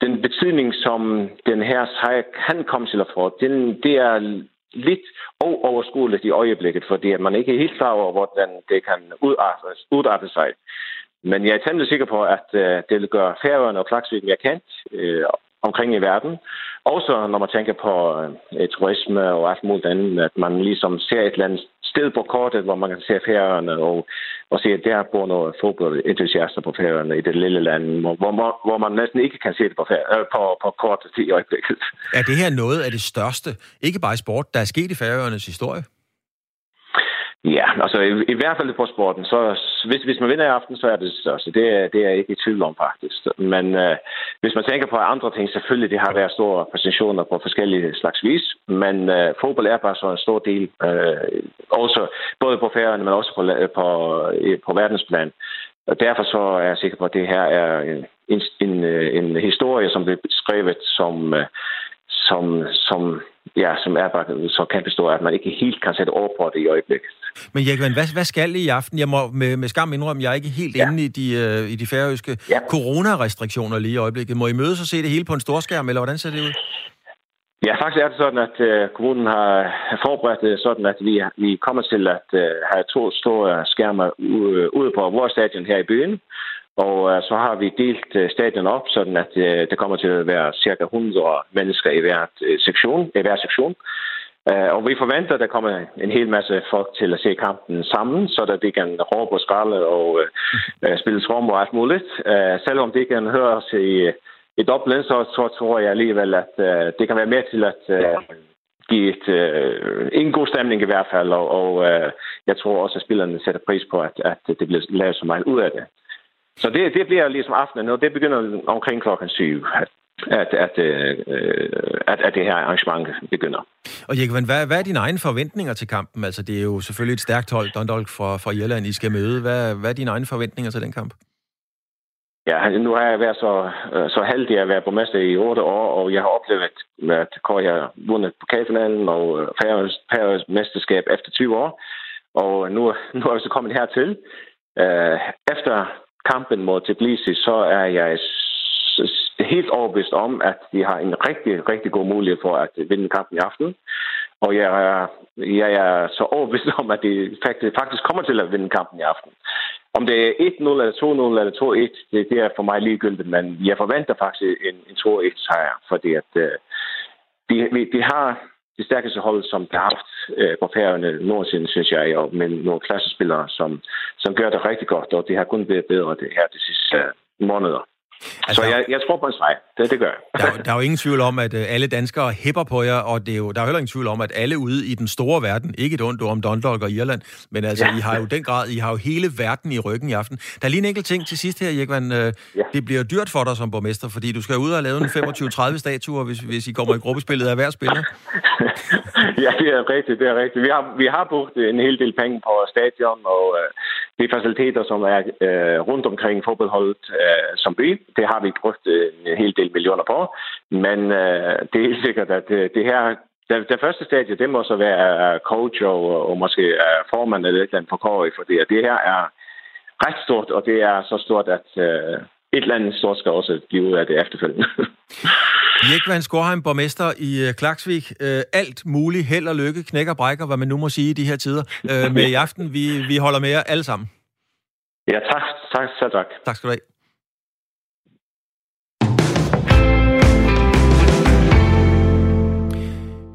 den betydning, som den her sejr kan komme til at få, den, det er lidt overskueligt i øjeblikket, fordi man ikke er helt klar over, hvordan det kan udarte, udarte sig. Men jeg er temmelig sikker på, at øh, det vil gøre Færøerne og Klaksvik mere kendt øh, omkring i verden. Også når man tænker på øh, turisme og alt muligt andet, at man ligesom ser et eller andet sted på kortet, hvor man kan se Færøerne og, og se, at der bor nogle fodboldentusiaster på Færøerne i det lille land, hvor, hvor, hvor man næsten ikke kan se det på, øh, på, på kortet i øjeblikket. Er det her noget af det største, ikke bare i sport, der er sket i Færøernes historie? Ja, altså i, i hvert fald på sporten, så hvis, hvis man vinder i aften, så er det det største. Det, er, det er jeg ikke i tvivl om faktisk. Men øh, hvis man tænker på andre ting, selvfølgelig det har været store præstationer på forskellige slags vis, men øh, fodbold er bare så en stor del, øh, også både på færgerne, men også på, på, på verdensplan. Og derfor så er jeg sikker på, at det her er en, en, en, øh, en historie, som bliver skrevet som, øh, som, som ja, som er bare så kan bestå, at man ikke helt kan sætte over på det i øjeblikket. Men Jekman, hvad, hvad skal I i aften? Jeg må med, med skam indrømme, jeg er ikke helt ja. inde i de, uh, i de færøske ja. coronarestriktioner lige i øjeblikket. Må I mødes og se det hele på en storskærm, eller hvordan ser det ud? Ja, faktisk er det sådan, at uh, kommunen har forberedt det sådan, at vi, vi kommer til at uh, have to store skærme ude på vores stadion her i byen. Og uh, så har vi delt uh, stadion op, sådan at uh, det kommer til at være cirka 100 mennesker i hver uh, sektion. I hver sektion. Øh, og vi forventer, at der kommer en hel masse folk til at se kampen sammen, så der de kan råbe og skralde og uh, spille trom og alt muligt. Uh, selvom det kan høre i, i Dublin, så, så tror jeg alligevel, at det kan være med til at uh, give et, uh, en god stemning i hvert fald, og, og jeg tror også, at spillerne sætter pris på, at, at det bliver lavet så meget ud af det. Så det, det bliver ligesom aftenen, og det begynder omkring klokken syv, at, at, at, øh, at, at det her arrangement begynder. Og Jekovan, hvad, hvad er dine egne forventninger til kampen? Altså, det er jo selvfølgelig et stærkt hold, Dundalk fra, fra Irland, I skal møde. Hvad, hvad er dine egne forventninger til den kamp? Ja, nu har jeg været så, øh, så heldig at være borgmester i otte år, og jeg har oplevet, at Kåre har vundet pokalfinalen og øh, Færøs mesterskab efter 20 år. Og nu, nu er vi så kommet hertil. Efter kampen mod Tbilisi, så er jeg helt overbevist om, at de har en rigtig, rigtig god mulighed for at vinde kampen i aften. Og jeg er, jeg er så overbevist om, at de faktisk kommer til at vinde kampen i aften. Om det er 1-0 eller 2-0 eller 2-1, det, det er for mig ligegyldigt, men jeg forventer faktisk en, en 2-1 sejr, fordi at uh, de, de har det stærkeste hold, som der har haft øh, på færgerne nogensinde, synes jeg, og med nogle klassespillere, som, som gør det rigtig godt, og det har kun været bedre det her de sidste øh, måneder. Altså, så jeg, jeg tror på en sejr. Det, det gør jeg. Der, [laughs] der er jo ingen tvivl om, at øh, alle danskere hæpper på jer, og det er jo, der er heller ingen tvivl om, at alle ude i den store verden, ikke et ondt om Dundalk og Irland, men altså, ja. I har jo den grad, I har jo hele verden i ryggen i aften. Der er lige en enkelt ting til sidst her, Jekvan. Øh, ja. Det bliver dyrt for dig som borgmester, fordi du skal ud og lave en 25-30 statuer, hvis, hvis I kommer i gruppespillet af hver spiller. [laughs] ja, det er rigtigt, det er rigtigt. Vi har, vi har brugt en hel del penge på stadion, og øh, de faciliteter, som er øh, rundt omkring fodboldholdet øh, som by, det har vi brugt øh, en hel del millioner på. Men øh, det er helt sikkert, at det, det her det, det første stadie, det må så være øh, coach og, og måske formand eller et eller andet for KOI, fordi det her er ret stort, og det er så stort, at øh, et eller andet stort skal også give ud af det efterfølgende. [laughs] Jekvan Skorheim, borgmester i øh, Klaksvik. Øh, alt muligt held og lykke, knæk og brækker, hvad man nu må sige i de her tider. Øh, med i aften, vi, vi holder med jer alle sammen. Ja, tak. Tak, så tak. Tak skal du have.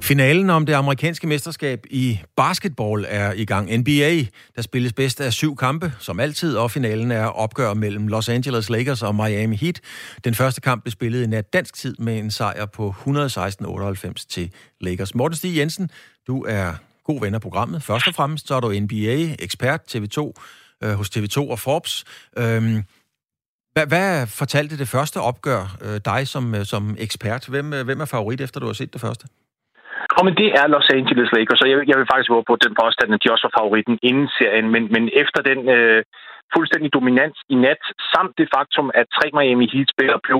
Finalen om det amerikanske mesterskab i basketball er i gang. NBA, der spilles bedst af syv kampe, som altid, og finalen er opgør mellem Los Angeles Lakers og Miami Heat. Den første kamp blev spillet i nat dansk tid med en sejr på 116-98 til Lakers. Morten Stig Jensen, du er god ven af programmet. Først og fremmest så er du NBA-ekspert TV2 øh, hos TV2 og Forbes. Øhm, hvad, hvad fortalte det første opgør øh, dig som, øh, som ekspert? Hvem, øh, hvem er favorit, efter du har set det første? Og men det er Los Angeles Lakers, og jeg, jeg vil faktisk håbe på den påstand, at de også var favoritten inden serien, men, men efter den øh, fuldstændig dominans i nat, samt det faktum, at tre Miami Heat-spillere blev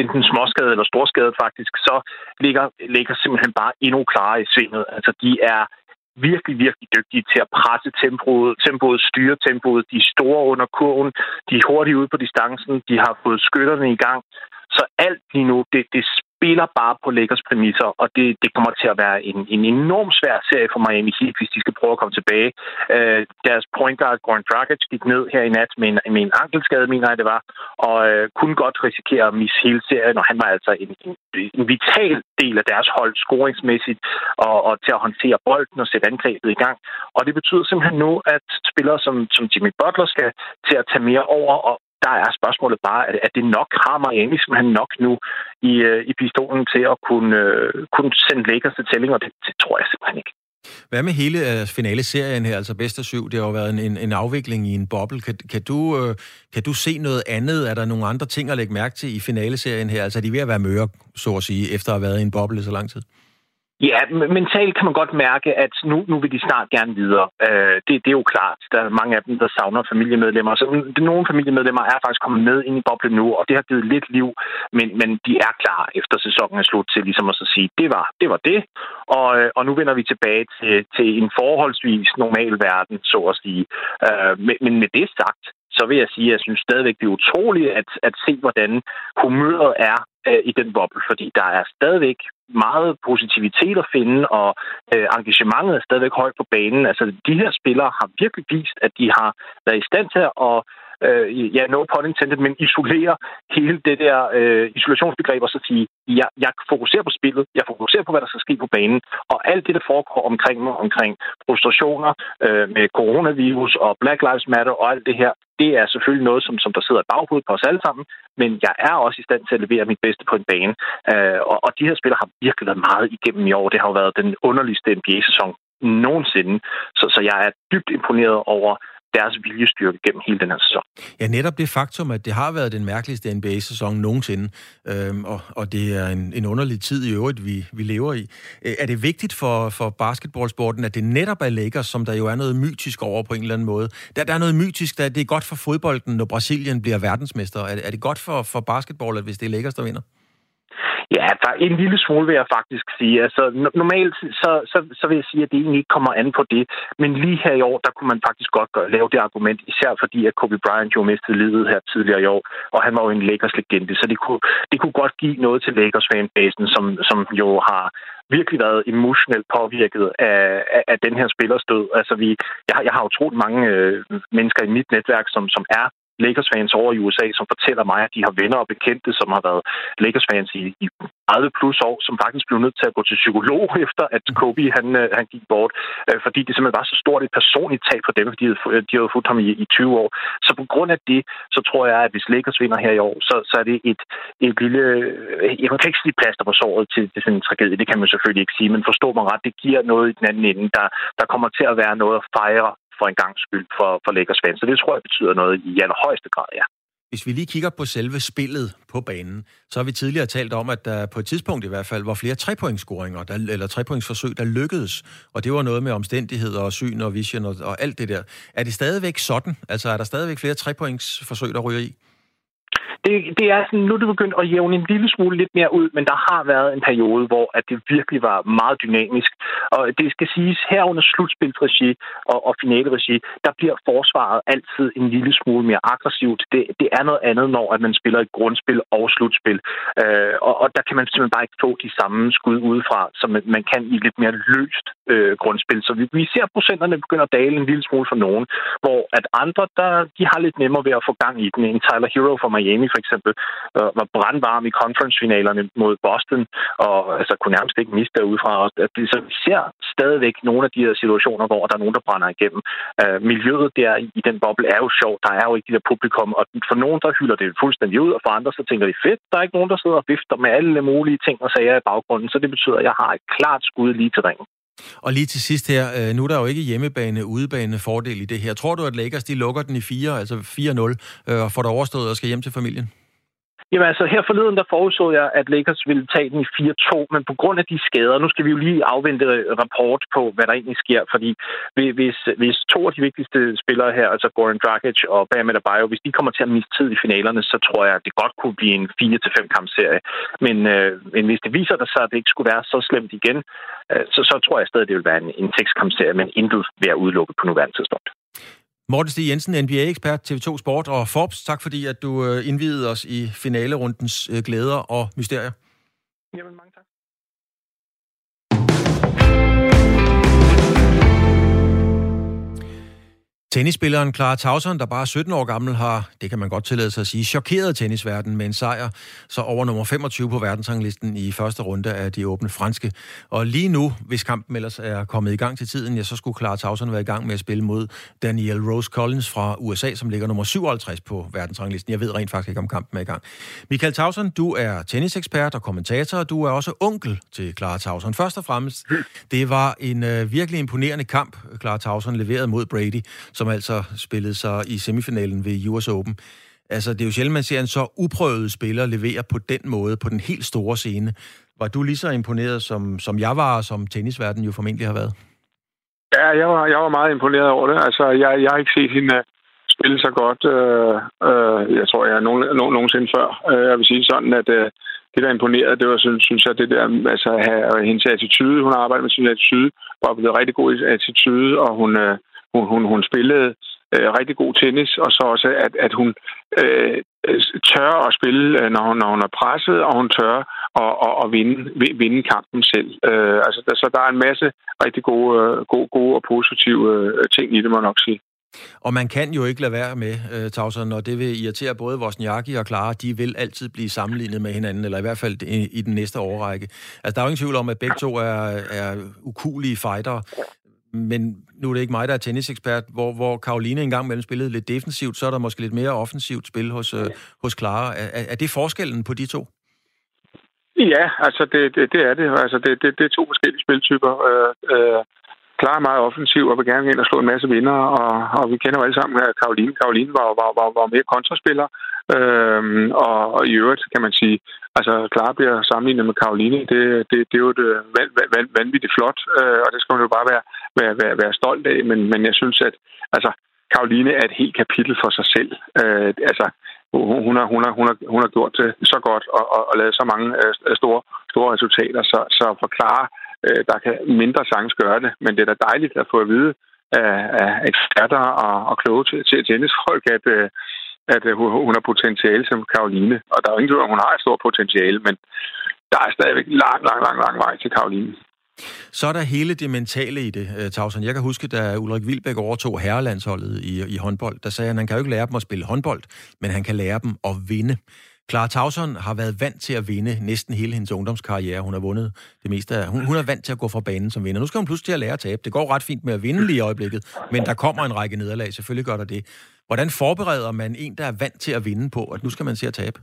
enten småskadet eller storskadet faktisk, så ligger Lakers simpelthen bare endnu klarere i svinget. Altså, de er virkelig, virkelig dygtige til at presse tempoet, tempoet, styre tempoet. De er store under kurven, de er hurtige ude på distancen, de har fået skytterne i gang. Så alt lige nu, det, det spiller bare på Lakers præmisser, og det, det kommer til at være en, en enorm svær serie for Miami Heat, hvis de skal prøve at komme tilbage. Øh, deres point guard, Goran Dragic, gik ned her i nat med en, med en ankelskade, mener jeg det var, og øh, kunne godt risikere at misse hele serien, og han var altså en, en, en vital del af deres hold scoringsmæssigt, og, og til at håndtere bolden og sætte angrebet i gang. Og det betyder simpelthen nu, at spillere som, som Jimmy Butler skal til at tage mere over, og, der er spørgsmålet bare, at, at det nok har Miami han nok nu i, øh, i pistolen til at kunne, øh, kunne sende Lakers til tælling, og det, det tror jeg simpelthen ikke. Hvad med hele uh, finale-serien her, altså bedst af syv? Det har jo været en, en, en afvikling i en boble. Kan, kan, du, kan du se noget andet? Er der nogle andre ting at lægge mærke til i finale-serien her? Altså er de ved at være møre, så at sige, efter at have været i en boble så lang tid? Ja, mentalt kan man godt mærke, at nu, nu vil de snart gerne videre. Øh, det, det er jo klart. Der er mange af dem, der savner familiemedlemmer. Så nogle familiemedlemmer er faktisk kommet med ind i boblen nu, og det har givet lidt liv, men, men de er klar efter sæsonen er slut til ligesom at så sige, det var det. Var det. Og, øh, og nu vender vi tilbage til, til en forholdsvis normal verden, så at sige. Øh, men, men med det sagt, så vil jeg sige, at jeg synes stadigvæk, det er utroligt at, at se, hvordan humøret er øh, i den boble, fordi der er stadigvæk meget positivitet at finde, og øh, engagementet er stadigvæk højt på banen. Altså, de her spillere har virkelig vist, at de har været i stand til at øh, ja, no pun intended, men isolere hele det der øh, isolationsbegreb og så sige, jeg, jeg fokuserer på spillet, jeg fokuserer på, hvad der skal ske på banen, og alt det, der foregår omkring mig, omkring frustrationer øh, med coronavirus og Black Lives Matter og alt det her, det er selvfølgelig noget, som, som der sidder i baghovedet på os alle sammen, men jeg er også i stand til at levere mit bedste på en bane. Øh, og, og de her spillere har virkelig været meget igennem i år. Det har jo været den underligste NBA-sæson nogensinde. Så, så jeg er dybt imponeret over deres viljestyrke gennem hele den her sæson. Ja, netop det faktum, at det har været den mærkeligste NBA-sæson nogensinde, øhm, og, og det er en, en underlig tid i øvrigt, vi, vi lever i. Øh, er det vigtigt for, for basketballsporten, at det netop er Lakers, som der jo er noget mytisk over på en eller anden måde? Der, der er noget mytisk, der det er godt for fodbolden, når Brasilien bliver verdensmester. Er, er det godt for, for basketball, at hvis det er Lakers, der vinder? Ja, der en lille smule vil jeg faktisk sige. Altså, normalt så, så, så vil jeg sige, at det egentlig ikke kommer an på det. Men lige her i år, der kunne man faktisk godt gøre, lave det argument, især fordi, at Kobe Bryant jo mistede livet her tidligere i år, og han var jo en Lakers-legende, så det kunne, det kunne godt give noget til Lakers-fanbasen, som, som jo har virkelig været emotionelt påvirket af, af, af den her spillers død. Altså, vi, jeg, jeg har utroligt mange øh, mennesker i mit netværk, som, som er Lakers-fans over i USA, som fortæller mig, at de har venner og bekendte, som har været Lakers-fans i, i 30 plus år, som faktisk blev nødt til at gå til psykolog [laughs] efter, at Kobe han, øh, han gik bort, øh, fordi det simpelthen var så stort et personligt tab for dem, fordi de havde, de havde fulgt ham i, i 20 år. Så på grund af det, så tror jeg, at hvis Lakers vinder her i år, så, så er det et, et lille... Jeg kan ikke sige plaster på såret til, til sådan en tragedie, det kan man selvfølgelig ikke sige, men forstå mig ret, det giver noget i den anden ende, der, der kommer til at være noget at fejre for en gang skyld for, for Lakers fans. Så det tror jeg betyder noget i allerhøjeste grad, ja. Hvis vi lige kigger på selve spillet på banen, så har vi tidligere talt om, at der på et tidspunkt i hvert fald var flere trepointscoringer, der, eller trepointsforsøg, der lykkedes. Og det var noget med omstændigheder og syn og vision og, og alt det der. Er det stadigvæk sådan? Altså er der stadigvæk flere trepointsforsøg, der ryger i? Det, det er sådan, nu er det begyndt at jævne en lille smule lidt mere ud, men der har været en periode, hvor at det virkelig var meget dynamisk. Og det skal siges, her under slutspilsregi og, og finaleregi, der bliver forsvaret altid en lille smule mere aggressivt. Det, det er noget andet, når at man spiller et grundspil og slutspil. Øh, og, og der kan man simpelthen bare ikke få de samme skud udefra, som man kan i lidt mere løst øh, grundspil. Så vi, vi ser procenterne begynder at dale en lille smule for nogen, hvor at andre, der, de har lidt nemmere ved at få gang i den. En Tyler Hero fra Miami for eksempel øh, var brandvarm i conference-finalerne mod Boston, og altså, kunne nærmest ikke miste derudefra. At, så vi ser stadigvæk nogle af de her situationer, hvor der er nogen, der brænder igennem. Øh, miljøet der i, i den boble er jo sjovt. Der er jo ikke de der publikum, og for nogen, der hylder det fuldstændig ud, og for andre, så tænker de, fedt, der er ikke nogen, der sidder og vifter med alle mulige ting og sager i baggrunden, så det betyder, at jeg har et klart skud lige til ringen. Og lige til sidst her, øh, nu er der jo ikke hjemmebane, udebane fordel i det her. Tror du, at Lakers de lukker den i 4, altså 4-0, øh, og får det overstået og skal hjem til familien? Jamen altså, her forleden der forudså jeg, at Lakers ville tage den i 4-2, men på grund af de skader, nu skal vi jo lige afvente rapport på, hvad der egentlig sker, fordi hvis, hvis to af de vigtigste spillere her, altså Goran Dragic og Bam Adebayo, hvis de kommer til at miste tid i finalerne, så tror jeg, at det godt kunne blive en 4-5 kampserie. Men, øh, men hvis det viser sig, at det ikke skulle være så slemt igen, øh, så, så tror jeg stadig, at det vil være en, en 6 kampserie, men intet ved at udelukke på nuværende tidspunkt. Morten Stig Jensen, NBA-ekspert, TV2 Sport og Forbes. Tak fordi, at du øh, indvidede os i finalerundens øh, glæder og mysterier. Jamen, mange tak. Tennisspilleren Clara Tauson, der bare er 17 år gammel, har, det kan man godt tillade sig at sige, chokeret tennisverdenen med en sejr, så over nummer 25 på verdensranglisten i første runde af de åbne franske. Og lige nu, hvis kampen ellers er kommet i gang til tiden, ja, så skulle Clara Tauson være i gang med at spille mod Danielle Rose Collins fra USA, som ligger nummer 57 på verdensranglisten. Jeg ved rent faktisk ikke, om kampen er i gang. Michael Tauson, du er tennisekspert og kommentator, og du er også onkel til Clara Tauson. Først og fremmest, det var en uh, virkelig imponerende kamp, Clara Tauson leverede mod Brady, som altså spillede sig i semifinalen ved US Open. Altså, det er jo sjældent, man ser en så uprøvet spiller levere på den måde, på den helt store scene. Var du lige så imponeret, som, som jeg var, og som tennisverdenen jo formentlig har været? Ja, jeg var, jeg var meget imponeret over det. Altså, jeg, jeg har ikke set hende øh, spille så godt, øh, øh, jeg tror, jeg nogen, nogen, nogensinde før. Øh, jeg vil sige sådan, at øh, det, der imponerede, det var, synes, synes jeg, det der, altså, have, hendes attitude. Hun har arbejdet med sin attitude, var blevet rigtig god i attitude, og hun, øh, hun, hun, hun spillede øh, rigtig god tennis, og så også, at, at hun øh, øh tør at spille, øh, når hun, når hun er presset, og hun tør at, at, at vinde, vinde kampen selv. Øh, altså, der, så der er en masse rigtig gode, øh, gode, gode og positive ting i det, må jeg nok sige. Og man kan jo ikke lade være med, uh, Tausen, og det vil irritere både Vosniaki og Clara. De vil altid blive sammenlignet med hinanden, eller i hvert fald i, i den næste årrække. Altså, der er jo ingen tvivl om, at begge to er, er ukulige fighter men nu er det ikke mig, der er tennisekspert, hvor, hvor Karoline engang mellem spillede lidt defensivt, så er der måske lidt mere offensivt spil hos, øh, hos Clara. Er, er det forskellen på de to? Ja, altså det, det, det er det. Altså det, det, det er to forskellige spiltyper. Øh, øh, Clara er meget offensiv og vil gerne ind og slå en masse vinder, og, og vi kender jo alle sammen Karoline. Karoline var, var, var, var mere kontraspiller, øh, og, og i øvrigt kan man sige, altså Clara bliver sammenlignet med Karoline. Det, det, det er jo det øh, van, vanvittigt flot, øh, og det skal man jo bare være, være, være, være stolt af, men, men jeg synes, at altså, Karoline er et helt kapitel for sig selv. Øh, altså, hun har, hun, har, hun, har, hun har gjort det så godt og, og, og lavet så mange øh, store, store resultater, så, så forklare øh, der kan mindre chance gøre det, men det er da dejligt at få at vide af, af eksperter og, og kloge til, til tennisfolk, at, øh, at øh, hun har potentiale som Karoline. Og der er jo ingen tvivl om, hun har et stort potentiale, men der er stadigvæk lang, lang, lang, lang vej til Karoline. Så er der hele det mentale i det, øh, Tausen. Jeg kan huske, da Ulrik Vilbæk overtog herrelandsholdet i, i håndbold, der sagde han, at han kan jo ikke lære dem at spille håndbold, men han kan lære dem at vinde. Clara Tauson har været vant til at vinde næsten hele hendes ungdomskarriere. Hun har vundet det meste af... Hun, hun er vant til at gå fra banen som vinder. Nu skal hun pludselig til at lære at tabe. Det går ret fint med at vinde lige i øjeblikket, men der kommer en række nederlag. Selvfølgelig gør der det. Hvordan forbereder man en, der er vant til at vinde på, at nu skal man se at tabe?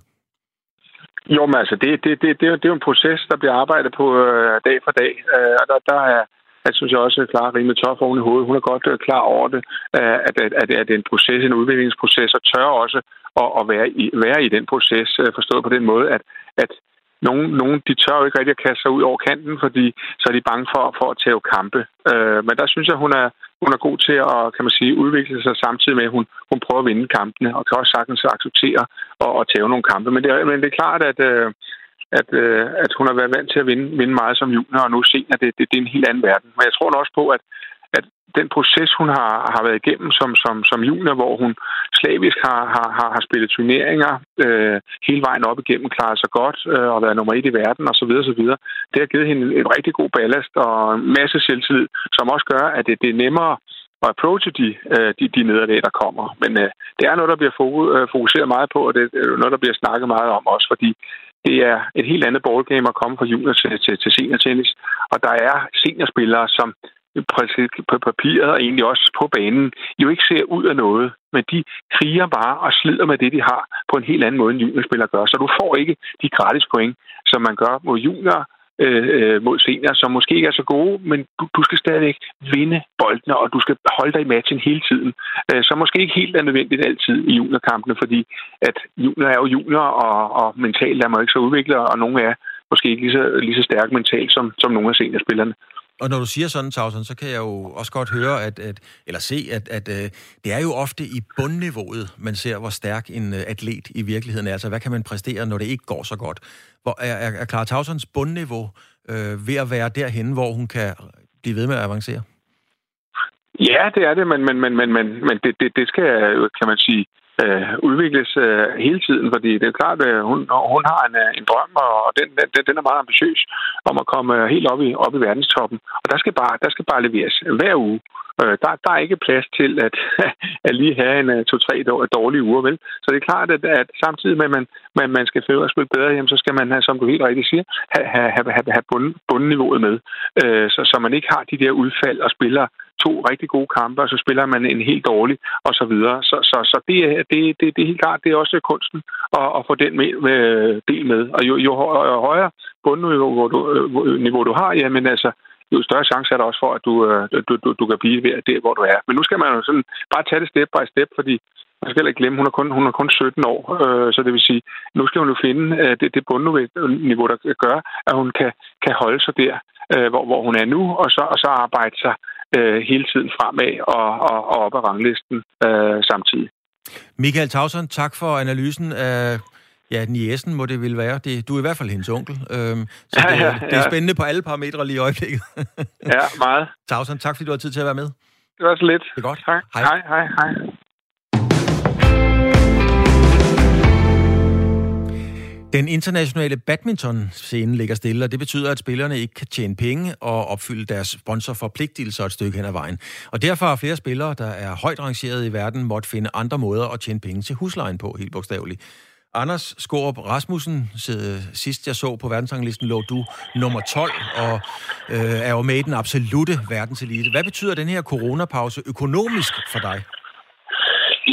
Jo, men altså, det, det, det, det, er, det er jo en proces, der bliver arbejdet på øh, dag for dag. Øh, og der, der er, jeg synes jeg også, at Clara rimelig tof oven i hovedet. Hun er godt øh, klar over det, øh, at, at, at, at det er en proces, en udviklingsproces, og tør også at, at være, i, være i den proces, øh, forstået på den måde, at, at nogen, nogen de tør jo ikke rigtig at kaste sig ud over kanten, fordi så er de bange for, for at tage kampe. Øh, men der synes jeg, hun er, hun er god til at kan man sige, udvikle sig samtidig med, at hun, hun prøver at vinde kampene, og kan også sagtens acceptere og, og tage nogle kampe. Men det, er, men det er klart, at, øh, at, øh, at hun har været vant til at vinde, vinde meget som junior, og nu ser det, det, det er en helt anden verden. Men jeg tror også på, at, at den proces, hun har, har været igennem som, som, som junior, hvor hun slavisk har, har, har, har spillet turneringer øh, hele vejen op igennem, klaret sig godt øh, og været nummer et i verden osv., osv., det har givet hende en rigtig god ballast og en masse selvtillid, som også gør, at det, det er nemmere at approache de, øh, de, de nederlag, der kommer. Men øh, det er noget, der bliver øh, fokuseret meget på, og det er noget, der bliver snakket meget om også, fordi det er et helt andet ballgame at komme fra junior til, til, til seniortennis. Og der er seniorspillere, som på papiret og egentlig også på banen, jo ikke ser ud af noget, men de kriger bare og slider med det, de har, på en helt anden måde, end juniorspillere gør. Så du får ikke de gratis point, som man gør mod junior, øh, øh, mod senior, som måske ikke er så gode, men du, du skal stadigvæk vinde boldene, og du skal holde dig i matchen hele tiden. Øh, så måske ikke helt er nødvendigt altid i juniorkampene, fordi at junior er jo junior, og, og mentalt er man ikke så udviklet, og nogle er måske ikke lige så, lige så stærke mentalt som, som nogle af seniorspillerne. Og når du siger sådan, Tausen, så kan jeg jo også godt høre, at, at eller se, at, at øh, det er jo ofte i bundniveauet, man ser, hvor stærk en øh, atlet i virkeligheden er. Altså, hvad kan man præstere, når det ikke går så godt? Hvor, er, er, er Clara Tausons bundniveau øh, ved at være derhen, hvor hun kan blive ved med at avancere? Ja, det er det, men, men, men, men, men, men det, det, det skal, øh, kan man sige, øh, Øh, udvikles øh, hele tiden, fordi det er klart, at hun, hun har en, øh, en drøm, og den, den, den er meget ambitiøs om at komme helt op i, op i verdenstoppen. Og der skal bare, der skal bare leveres hver uge. Øh, der, der er ikke plads til at, [laughs] at lige have en to-tre dårlige uger, vel? Så det er klart, at, at samtidig med, at man, man, man skal finde at spille bedre, hjem, så skal man, have, som du helt rigtigt siger, have, have, have, have bund, bundniveauet med. Øh, så, så man ikke har de der udfald og spiller to rigtig gode kampe, og så spiller man en helt dårlig, og så videre. Så, så, så det, er, det, det, det er helt klart, det er også kunsten at, at få den med, med, del med. Og jo, jo højere bundniveau du, øh, niveau du har, jamen altså, jo større chance er der også for, at du, øh, du, du, du kan blive der, hvor du er. Men nu skal man jo sådan bare tage det step by step, fordi man skal heller ikke glemme, hun er kun, hun er kun 17 år, øh, så det vil sige, nu skal hun jo finde øh, det, det bundniveau, der gør, at hun kan, kan holde sig der, øh, hvor, hvor hun er nu, og så, og så arbejde sig øh, hele tiden fremad og, og, og op ad ranglisten øh, samtidig. Michael Tausen, tak for analysen af Ja, Niesen må det vil være. Det, du er i hvert fald hendes onkel. Øhm, så ja, det, ja, ja. det er spændende på alle parametre lige i øjeblikket. ja, meget. [laughs] Tausen, tak fordi du har tid til at være med. Det var så lidt. Det er godt. Tak. Hej. Hej, hej, hej. Den internationale badminton-scene ligger stille, og det betyder, at spillerne ikke kan tjene penge og opfylde deres sponsorforpligtelser et stykke hen ad vejen. Og derfor har flere spillere, der er højt rangeret i verden, måtte finde andre måder at tjene penge til huslejen på, helt bogstaveligt. Anders Skorup Rasmussen, sidst jeg så på verdensranglisten, lå du nummer 12, og øh, er jo med i den absolute verdenselite. Hvad betyder den her coronapause økonomisk for dig?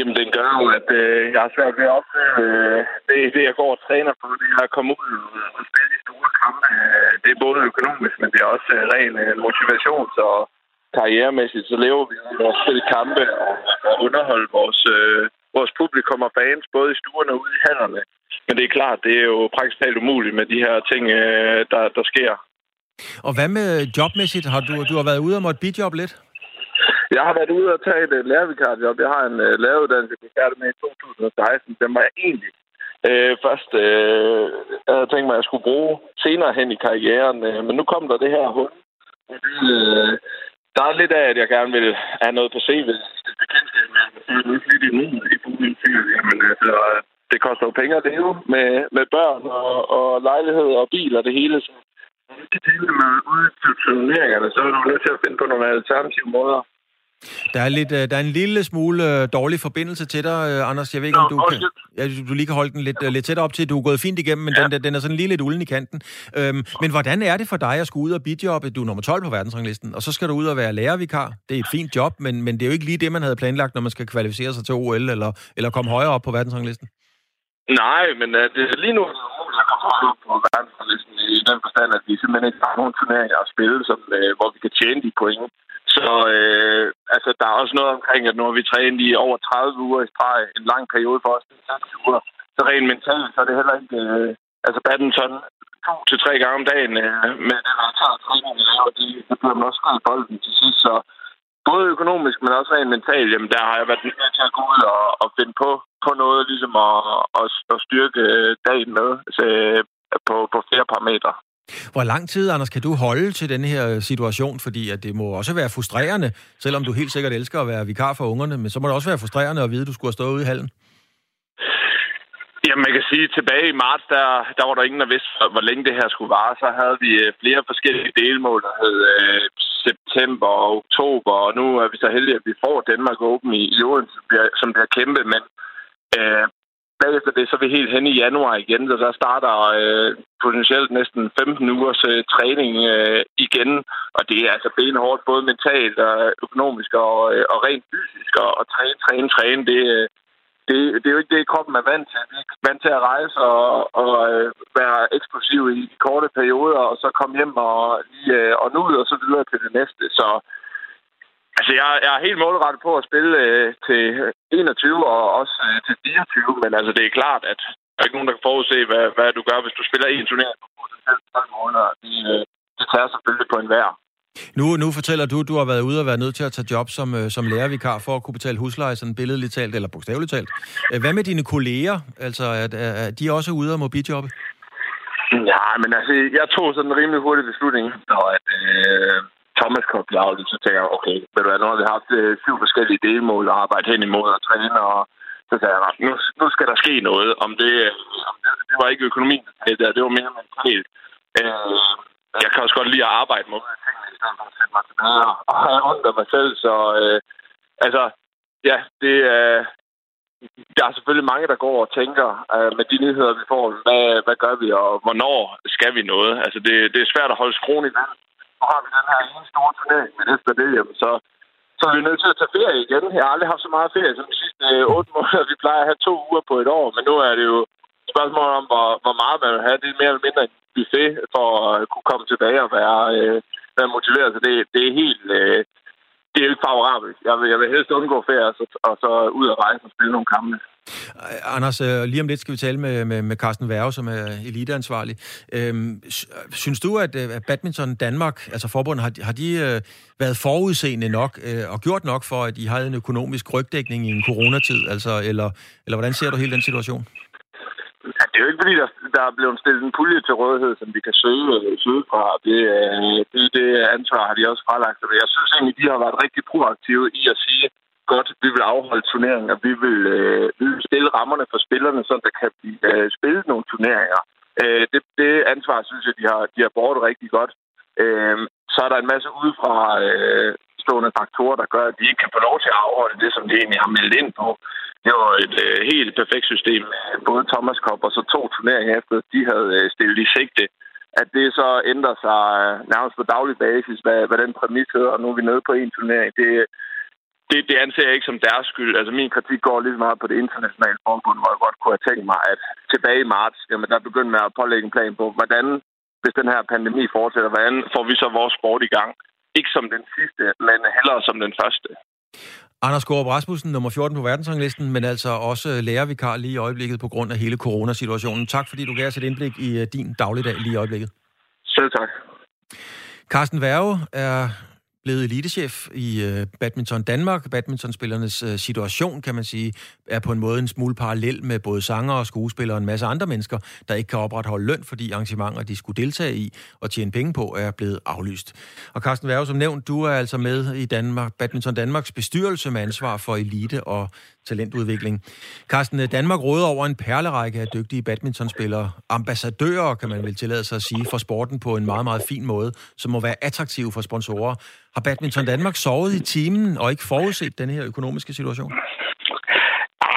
Jamen, den gør jo, at øh, jeg har svært ved at opføre øh, det, det, jeg går og træner på. Det er at komme ud og spille de store kampe. Øh, det er både økonomisk, men det er også øh, ren øh, motivation. Så karrieremæssigt. Så lever vi af at spille kampe og, og underholde vores, øh, vores publikum og fans, både i stuerne og ude i hallerne. Men det er klart, det er jo praktisk talt umuligt med de her ting, øh, der, der sker. Og hvad med jobmæssigt? Har du, du har været ude og måtte bidjob lidt? Jeg har været ude og tage et øh, lærervikarjob. Jeg har en uh, læreruddannelse, jeg færdig med i 2016. Den var jeg egentlig øh, først... øh, jeg havde tænkt mig, at jeg skulle bruge senere hen i karrieren. Øh, men nu kom der det her hul. Øh, der er lidt af, at jeg gerne vil have noget på CV. Det kan jeg lidt lidt imod i boligfyr. Jamen, altså, det koster jo penge at leve med, med børn og, og lejlighed og bil og det hele. Så ikke kan dele med ud til turneringerne, så er du nødt til at finde på nogle alternative måder. Der er, lidt, øh, der er en lille smule øh, dårlig forbindelse til dig, øh, Anders. Jeg ved ikke, om du, kan, ja, du lige kan holde den lidt, lidt tættere op til. Du er gået fint igennem, men ja. den, den er sådan lige lidt ulden i kanten. Øhm, men hvordan er det for dig at skulle ud og bidjobbe? Du er nummer 12 på verdensranglisten, og så skal du ud og være lærervikar. Det er et fint job, men, men det er jo ikke lige det, man havde planlagt, når man skal kvalificere sig til OL eller, eller komme højere op på verdensranglisten. Nej, men uh, det, lige nu er det umuligt at komme højere op på verdensranglisten i den forstand, at vi simpelthen ikke har nogen turneringer at spille, som, uh, hvor vi kan tjene de point. Så øh, altså, der er også noget omkring, at nu har vi trænet i over 30 uger i streg, en lang periode for os, uger. Så rent mentalt, så er det heller ikke... Øh, altså badminton to til tre gange om dagen øh, med den her træning, vi laver, det, det bliver man også skrevet bolden til sidst. Så både økonomisk, men også rent mentalt, jamen der har jeg været nødt til at gå ud og, og finde på, på noget, ligesom at, at, at styrke øh, dagen med så, på, på flere parametre. Hvor lang tid, Anders, kan du holde til den her situation? Fordi at det må også være frustrerende, selvom du helt sikkert elsker at være vikar for ungerne, men så må det også være frustrerende at vide, at du skulle have stået ude i hallen. Jamen, man kan sige, at tilbage i marts, der, der var der ingen, der vidste, hvor længe det her skulle vare. Så havde vi øh, flere forskellige delmål, der hed øh, september og oktober, og nu er vi så heldige, at vi får Danmark åben i, i Odense, som bliver, som bliver kæmpe, men øh, bagefter det, så er vi helt hen i januar igen, så der starter øh, potentielt næsten 15 ugers øh, træning øh, igen, og det er altså benhårdt, både mentalt og økonomisk og, øh, og rent fysisk, og, og træne, træne, træne, det, øh, det, det er jo ikke det, kroppen er vant til. Vi er vant til at rejse og, og øh, være eksplosiv i korte perioder, og så komme hjem og, lige, øh, og nu ud og så videre til det næste. Så Altså, jeg, jeg er helt målrettet på at spille øh, til 21 og også øh, til 24, men altså, det er klart, at der er ikke nogen, der kan forudse, hvad, hvad du gør, hvis du spiller en turnering på 12 måneder. Det, øh, det tager selvfølgelig på en vær. Nu, nu fortæller du, at du har været ude og været nødt til at tage job som, øh, som lærervikar for at kunne betale husleje, sådan billedligt talt, eller bogstaveligt talt. Øh, hvad med dine kolleger? Altså, er, er de også ude og må bidjobbe? Ja, men altså, jeg tog sådan en rimelig hurtig beslutning, så at, øh, Thomas kom blive afledt, så tænker jeg, okay, ved du hvad, nu har vi haft øh, syv forskellige delmål at arbejde hen imod og træne, og så sagde jeg, nu, nu skal der ske noget. Om det, øh, om det, det var ikke økonomien, det, det var mere mentalt. Øh, jeg kan også godt lide at arbejde med tingene, i stedet for at sætte mig tilbage og have ondt af mig selv, så øh, altså, ja, det er... Øh, der er selvfølgelig mange, der går og tænker øh, med de nyheder, vi får, hvad, hvad gør vi, og hvornår skal vi noget? Altså, det, det er svært at holde skruen i vand nu har vi den her ene store turnering, men efter det, jamen, så, så er vi nødt til at tage ferie igen. Jeg har aldrig haft så meget ferie som de sidste øh, otte måneder. [laughs] Vi plejer at have to uger på et år, men nu er det jo et spørgsmål om, hvor, hvor meget man vil have. Det er mere eller mindre en buffet for at kunne komme tilbage og være, øh, være motiveret. Så det, det er helt... Øh, det er jo ikke favorabelt. Jeg vil, jeg vil helst undgå ferie, og så, og så ud og rejse og spille nogle kampe. Anders, øh, lige om lidt skal vi tale med, med, med Carsten Værge, som er eliteansvarlig. Øhm, synes du, at, øh, at Badminton Danmark, altså forbundet, har, har de øh, været forudseende nok øh, og gjort nok for, at de havde en økonomisk rygdækning i en coronatid? Altså, eller, eller hvordan ser du hele den situation? Det er jo ikke, fordi der, der er blevet stillet en pulje til rådighed, som vi kan søge, øh, søge fra. Det, øh, det, det ansvar har de også fralagt. Jeg synes egentlig, de har været rigtig proaktive i at sige, godt, vi vil afholde turneringer, vi vil, øh, vi vil stille rammerne for spillerne, så der kan blive øh, spillet nogle turneringer. Øh, det, det ansvar, synes jeg, de har, de har båret rigtig godt. Øh, så er der en masse udefra øh, stående faktorer, der gør, at de ikke kan få lov til at afholde det, som de egentlig har meldt ind på. Det var et øh, helt perfekt system. Både Thomas Kopp og så to turneringer efter, de havde øh, stillet i sigte. At det så ændrer sig øh, nærmest på daglig basis, hvad, hvad den præmis hedder, og nu er vi nede på en turnering. Det, det, det anser jeg ikke som deres skyld. Altså min kritik går lidt meget på det internationale forbund, hvor jeg godt kunne have tænkt mig, at tilbage i marts, jamen der begyndte man at pålægge en plan på, hvordan, hvis den her pandemi fortsætter, hvordan får vi så vores sport i gang? Ikke som den sidste, men hellere som den første. Anders Gård Rasmussen, nummer 14 på verdensranglisten, men altså også lærervikar lige i øjeblikket på grund af hele coronasituationen. Tak fordi du gav os et indblik i øh, din dagligdag lige i øjeblikket. Selv tak. Carsten Værge er blevet elitechef i øh, Badminton Danmark. Badmintonspillernes øh, situation, kan man sige, er på en måde en smule parallel med både sanger og skuespillere og en masse andre mennesker, der ikke kan opretholde løn, fordi arrangementer, de skulle deltage i og tjene penge på, er blevet aflyst. Og Carsten Værge, som nævnt, du er altså med i Danmark, Badminton Danmarks bestyrelse med ansvar for elite og talentudvikling. Carsten, øh, Danmark råder over en perlerække af dygtige badmintonspillere, ambassadører, kan man vel tillade sig at sige, for sporten på en meget, meget fin måde, som må være attraktiv for sponsorer. Har Badminton Danmark sovet i timen og ikke forudset den her økonomiske situation?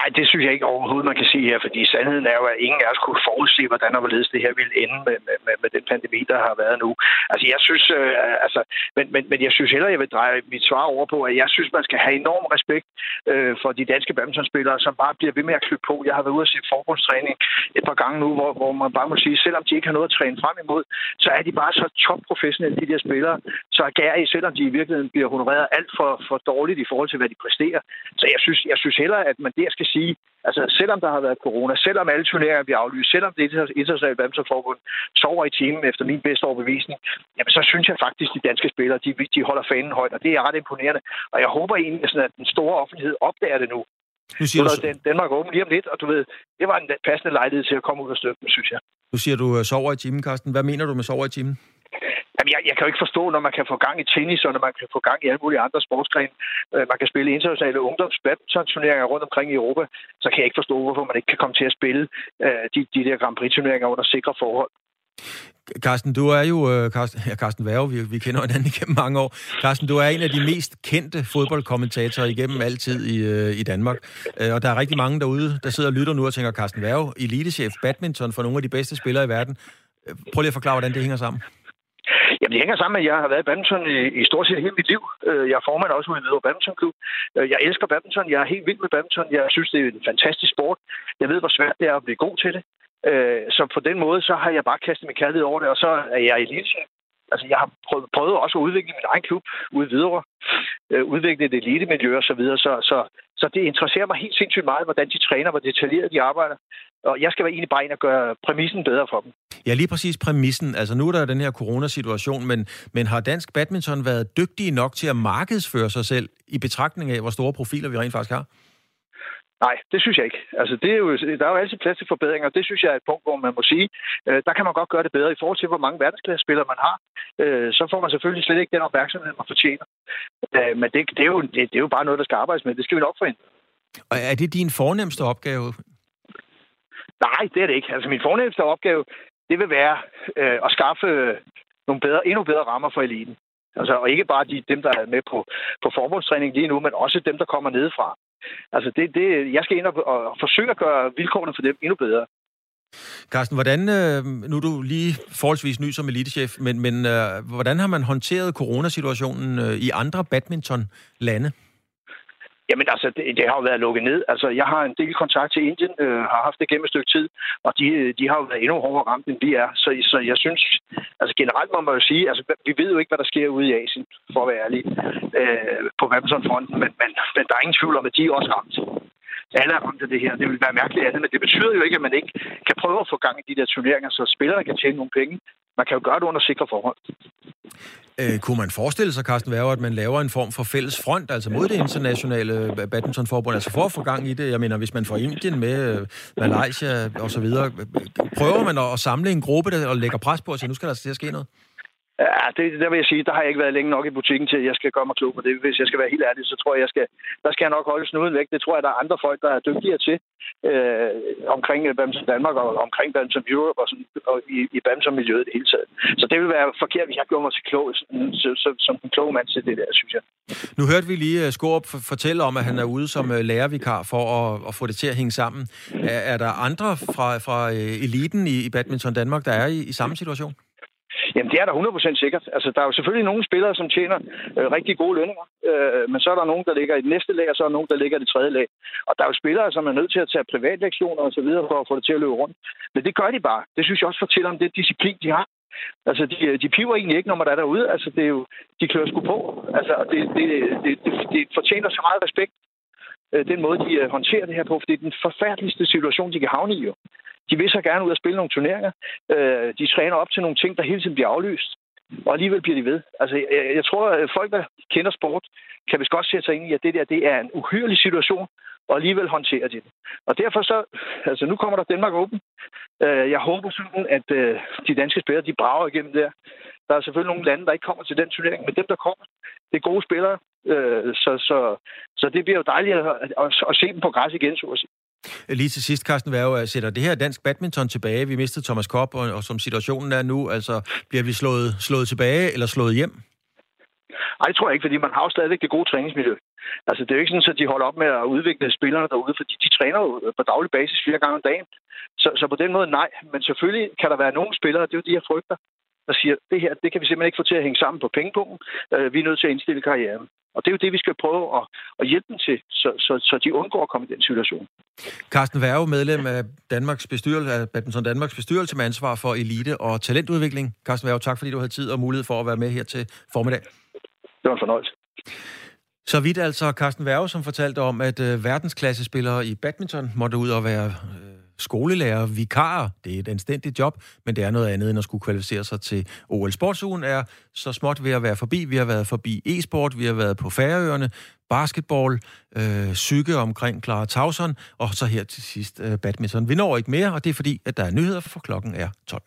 Nej, det synes jeg ikke overhovedet, man kan sige her, fordi sandheden er jo, at ingen af os kunne forudse, hvordan og hvorledes det her ville ende med, med, med den pandemi, der har været nu. Altså, jeg synes, øh, altså, men, men, men jeg synes heller, jeg vil dreje mit svar over på, at jeg synes, man skal have enorm respekt øh, for de danske badmintonspillere, som bare bliver ved med at klø på. Jeg har været ude og se forbundstræning et par gange nu, hvor, hvor man bare må sige, selvom de ikke har noget at træne frem imod, så er de bare så topprofessionelle, de der spillere, så er I, selvom de i virkeligheden bliver honoreret alt for, for dårligt i forhold til, hvad de præsterer. Så jeg synes, jeg synes heller, at man der skal sige, altså selvom der har været corona, selvom alle turneringer bliver aflyst, selvom det internationale badmintonforbund sover i timen efter min bedste overbevisning, jamen så synes jeg faktisk, at de danske spillere, de, de holder fanen højt, og det er ret imponerende. Og jeg håber egentlig, sådan, at den store offentlighed opdager det nu. Nu siger du... Den, Danmark åben lige om lidt, og du ved, det var en passende lejlighed til at komme ud af støtten, synes jeg. Nu siger du sover i timen, Carsten. Hvad mener du med sover i timen? Jamen, jeg, jeg kan jo ikke forstå, når man kan få gang i tennis, og når man kan få gang i alle mulige andre sportsgrene. Øh, man kan spille internationale ungdomsbadminton-turneringer rundt omkring i Europa. Så kan jeg ikke forstå, hvorfor man ikke kan komme til at spille øh, de, de der Grand Prix-turneringer under sikre forhold. Carsten, du er jo... Øh, Carsten, ja, Carsten Værge, vi, vi kender hinanden [laughs] igennem mange år. Carsten, du er en af de mest kendte fodboldkommentatorer igennem altid i, øh, i Danmark. Øh, og der er rigtig mange derude, der sidder og lytter nu og tænker, Carsten Værge, elitechef badminton for nogle af de bedste spillere i verden. Øh, prøv lige at forklare, hvordan det hænger sammen. Jamen, det hænger sammen med, at jeg har været i badminton i, i stort set hele mit liv. Øh, jeg er formand også ude i Hvidovre Badmintonklub. Klub. Øh, jeg elsker badminton. Jeg er helt vild med badminton. Jeg synes, det er en fantastisk sport. Jeg ved, hvor svært det er at blive god til det. Øh, så på den måde, så har jeg bare kastet min kærlighed over det, og så er jeg elitechef. Altså, jeg har prøvet, prøvet også at udvikle min egen klub ude videre, øh, udvikle et elitemiljø og så videre, så, så, så det interesserer mig helt sindssygt meget, hvordan de træner, hvor detaljeret de arbejder. Og jeg skal være egentlig bare ind og gøre præmissen bedre for dem. Ja, lige præcis præmissen. Altså nu er der den her coronasituation, men, men har dansk badminton været dygtige nok til at markedsføre sig selv i betragtning af, hvor store profiler vi rent faktisk har? Nej, det synes jeg ikke. Altså, det er jo, der er jo altid plads til forbedringer. Det synes jeg er et punkt, hvor man må sige, øh, der kan man godt gøre det bedre i forhold til, hvor mange verdensklassespillere man har. Øh, så får man selvfølgelig slet ikke den opmærksomhed, man fortjener. Øh, men det, det, er jo, det, det er jo bare noget, der skal arbejdes med. Det skal vi nok forhindre. Og er det din fornemmeste opgave? Nej, det er det ikke. Altså, min fornemmeste opgave, det vil være øh, at skaffe nogle bedre, endnu bedre rammer for eliten. Altså, og ikke bare de, dem, der er med på, på forbundstræning lige nu, men også dem, der kommer nedefra. Altså, det, det, jeg skal ind og, og forsøge at gøre vilkårene for dem endnu bedre. Carsten, hvordan, øh, nu er du lige forholdsvis ny som elitechef, men, men øh, hvordan har man håndteret coronasituationen øh, i andre badminton-lande? Jamen altså, det, det har jo været lukket ned. Altså, jeg har en del kontakt til Indien, øh, har haft det gennem et stykke tid, og de, øh, de har jo været endnu hårdere ramt, end vi er. Så, så jeg synes, altså generelt må man jo sige, altså vi ved jo ikke, hvad der sker ude i Asien, for at være ærlig, øh, på badmintonfronten, men, men, men der er ingen tvivl om, at de er også ramt. Alle er ramt af det her. Det vil være mærkeligt andet, men det betyder jo ikke, at man ikke kan prøve at få gang i de der turneringer, så spillerne kan tjene nogle penge. Man kan jo gøre det under sikre forhold. Øh, kunne man forestille sig, Carsten Værger, at man laver en form for fælles front, altså mod det internationale badmintonforbund, altså for at få gang i det? Jeg mener, hvis man får Indien med, øh, Malaysia og så videre, øh, prøver man at samle en gruppe der, og lægger pres på og sige, nu skal der til at ske noget? Ja, det, der vil jeg sige, der har jeg ikke været længe nok i butikken til, at jeg skal gøre mig klog på det. Hvis jeg skal være helt ærlig, så tror jeg, jeg skal, der skal jeg nok holde snuden væk. Det tror jeg, der er andre folk, der er dygtigere til øh, omkring øh, Badminton Danmark og omkring Badminton Europe og, sådan, og i, i badminton-miljøet i det hele taget. Så det vil være forkert, hvis jeg gjorde mig til klog, så, så, som en klog mand til det der, synes jeg. Nu hørte vi lige øh, Skorup fortælle om, at han er ude som øh, lærervikar for at, at få det til at hænge sammen. Er, er der andre fra, fra eliten i, i Badminton Danmark, der er i, i samme situation? Jamen, det er der 100% sikkert. Altså, der er jo selvfølgelig nogle spillere, som tjener øh, rigtig gode lønninger, øh, men så er der nogen, der ligger i det næste lag, og så er der nogen, der ligger i det tredje lag. Og der er jo spillere, som er nødt til at tage privatlektioner og så videre for at få det til at løbe rundt. Men det gør de bare. Det synes jeg også fortæller om det disciplin, de har. Altså, de, øh, de piver egentlig ikke, når man er derude. Altså, det er jo, de klør sgu på. Altså, det, det, det, det, det fortjener så meget respekt øh, den måde, de øh, håndterer det her på, for det er den forfærdeligste situation, de kan havne i jo. De vil så gerne ud og spille nogle turneringer. Øh, de træner op til nogle ting, der hele tiden bliver aflyst. Og alligevel bliver de ved. Altså, jeg, jeg tror, at folk, der kender sport, kan vist godt sætte sig ind i, at det der det er en uhyrlig situation, og alligevel håndterer de det. Og derfor så, altså nu kommer der Danmark åben. Øh, jeg håber sådan, at øh, de danske spillere, de brager igennem der. Der er selvfølgelig nogle lande, der ikke kommer til den turnering, men dem, der kommer, det er gode spillere. Øh, så, så, så det bliver jo dejligt at, at, at se dem på græs igen, så at sige. Lige til sidst, Carsten Værge, sætter det her dansk badminton tilbage? Vi mistede Thomas Kopp, og, og som situationen er nu, altså bliver vi slået, slået tilbage eller slået hjem? Nej, det tror jeg ikke, fordi man har jo stadigvæk det gode træningsmiljø. Altså, det er jo ikke sådan, at de holder op med at udvikle spillerne derude, fordi de træner jo øh, på daglig basis flere gange om dagen. Så, så på den måde nej, men selvfølgelig kan der være nogle spillere, det er jo de jeg frygter, der siger, det her, det kan vi simpelthen ikke få til at hænge sammen på pengepunkten. Øh, vi er nødt til at indstille karrieren. Og det er jo det, vi skal prøve at, at hjælpe dem til, så, så, så de undgår at komme i den situation. Carsten Værge, medlem af Danmarks bestyrelse, af Badminton Danmarks bestyrelse med ansvar for elite og talentudvikling. Carsten Værge, tak fordi du havde tid og mulighed for at være med her til formiddag. Det var en fornøjelse. Så vidt altså Carsten Værge, som fortalte om, at øh, verdensklassespillere i badminton måtte ud og være øh, skolelærer, vikar. Det er et anstændigt job, men det er noget andet end at skulle kvalificere sig til OL. Sportsugen er så småt ved at være forbi. Vi har været forbi e-sport, vi har været på Færøerne, basketball, øh, psyke omkring Clara Tauson, og så her til sidst øh, badminton. Vi når ikke mere, og det er fordi, at der er nyheder, for klokken er 12.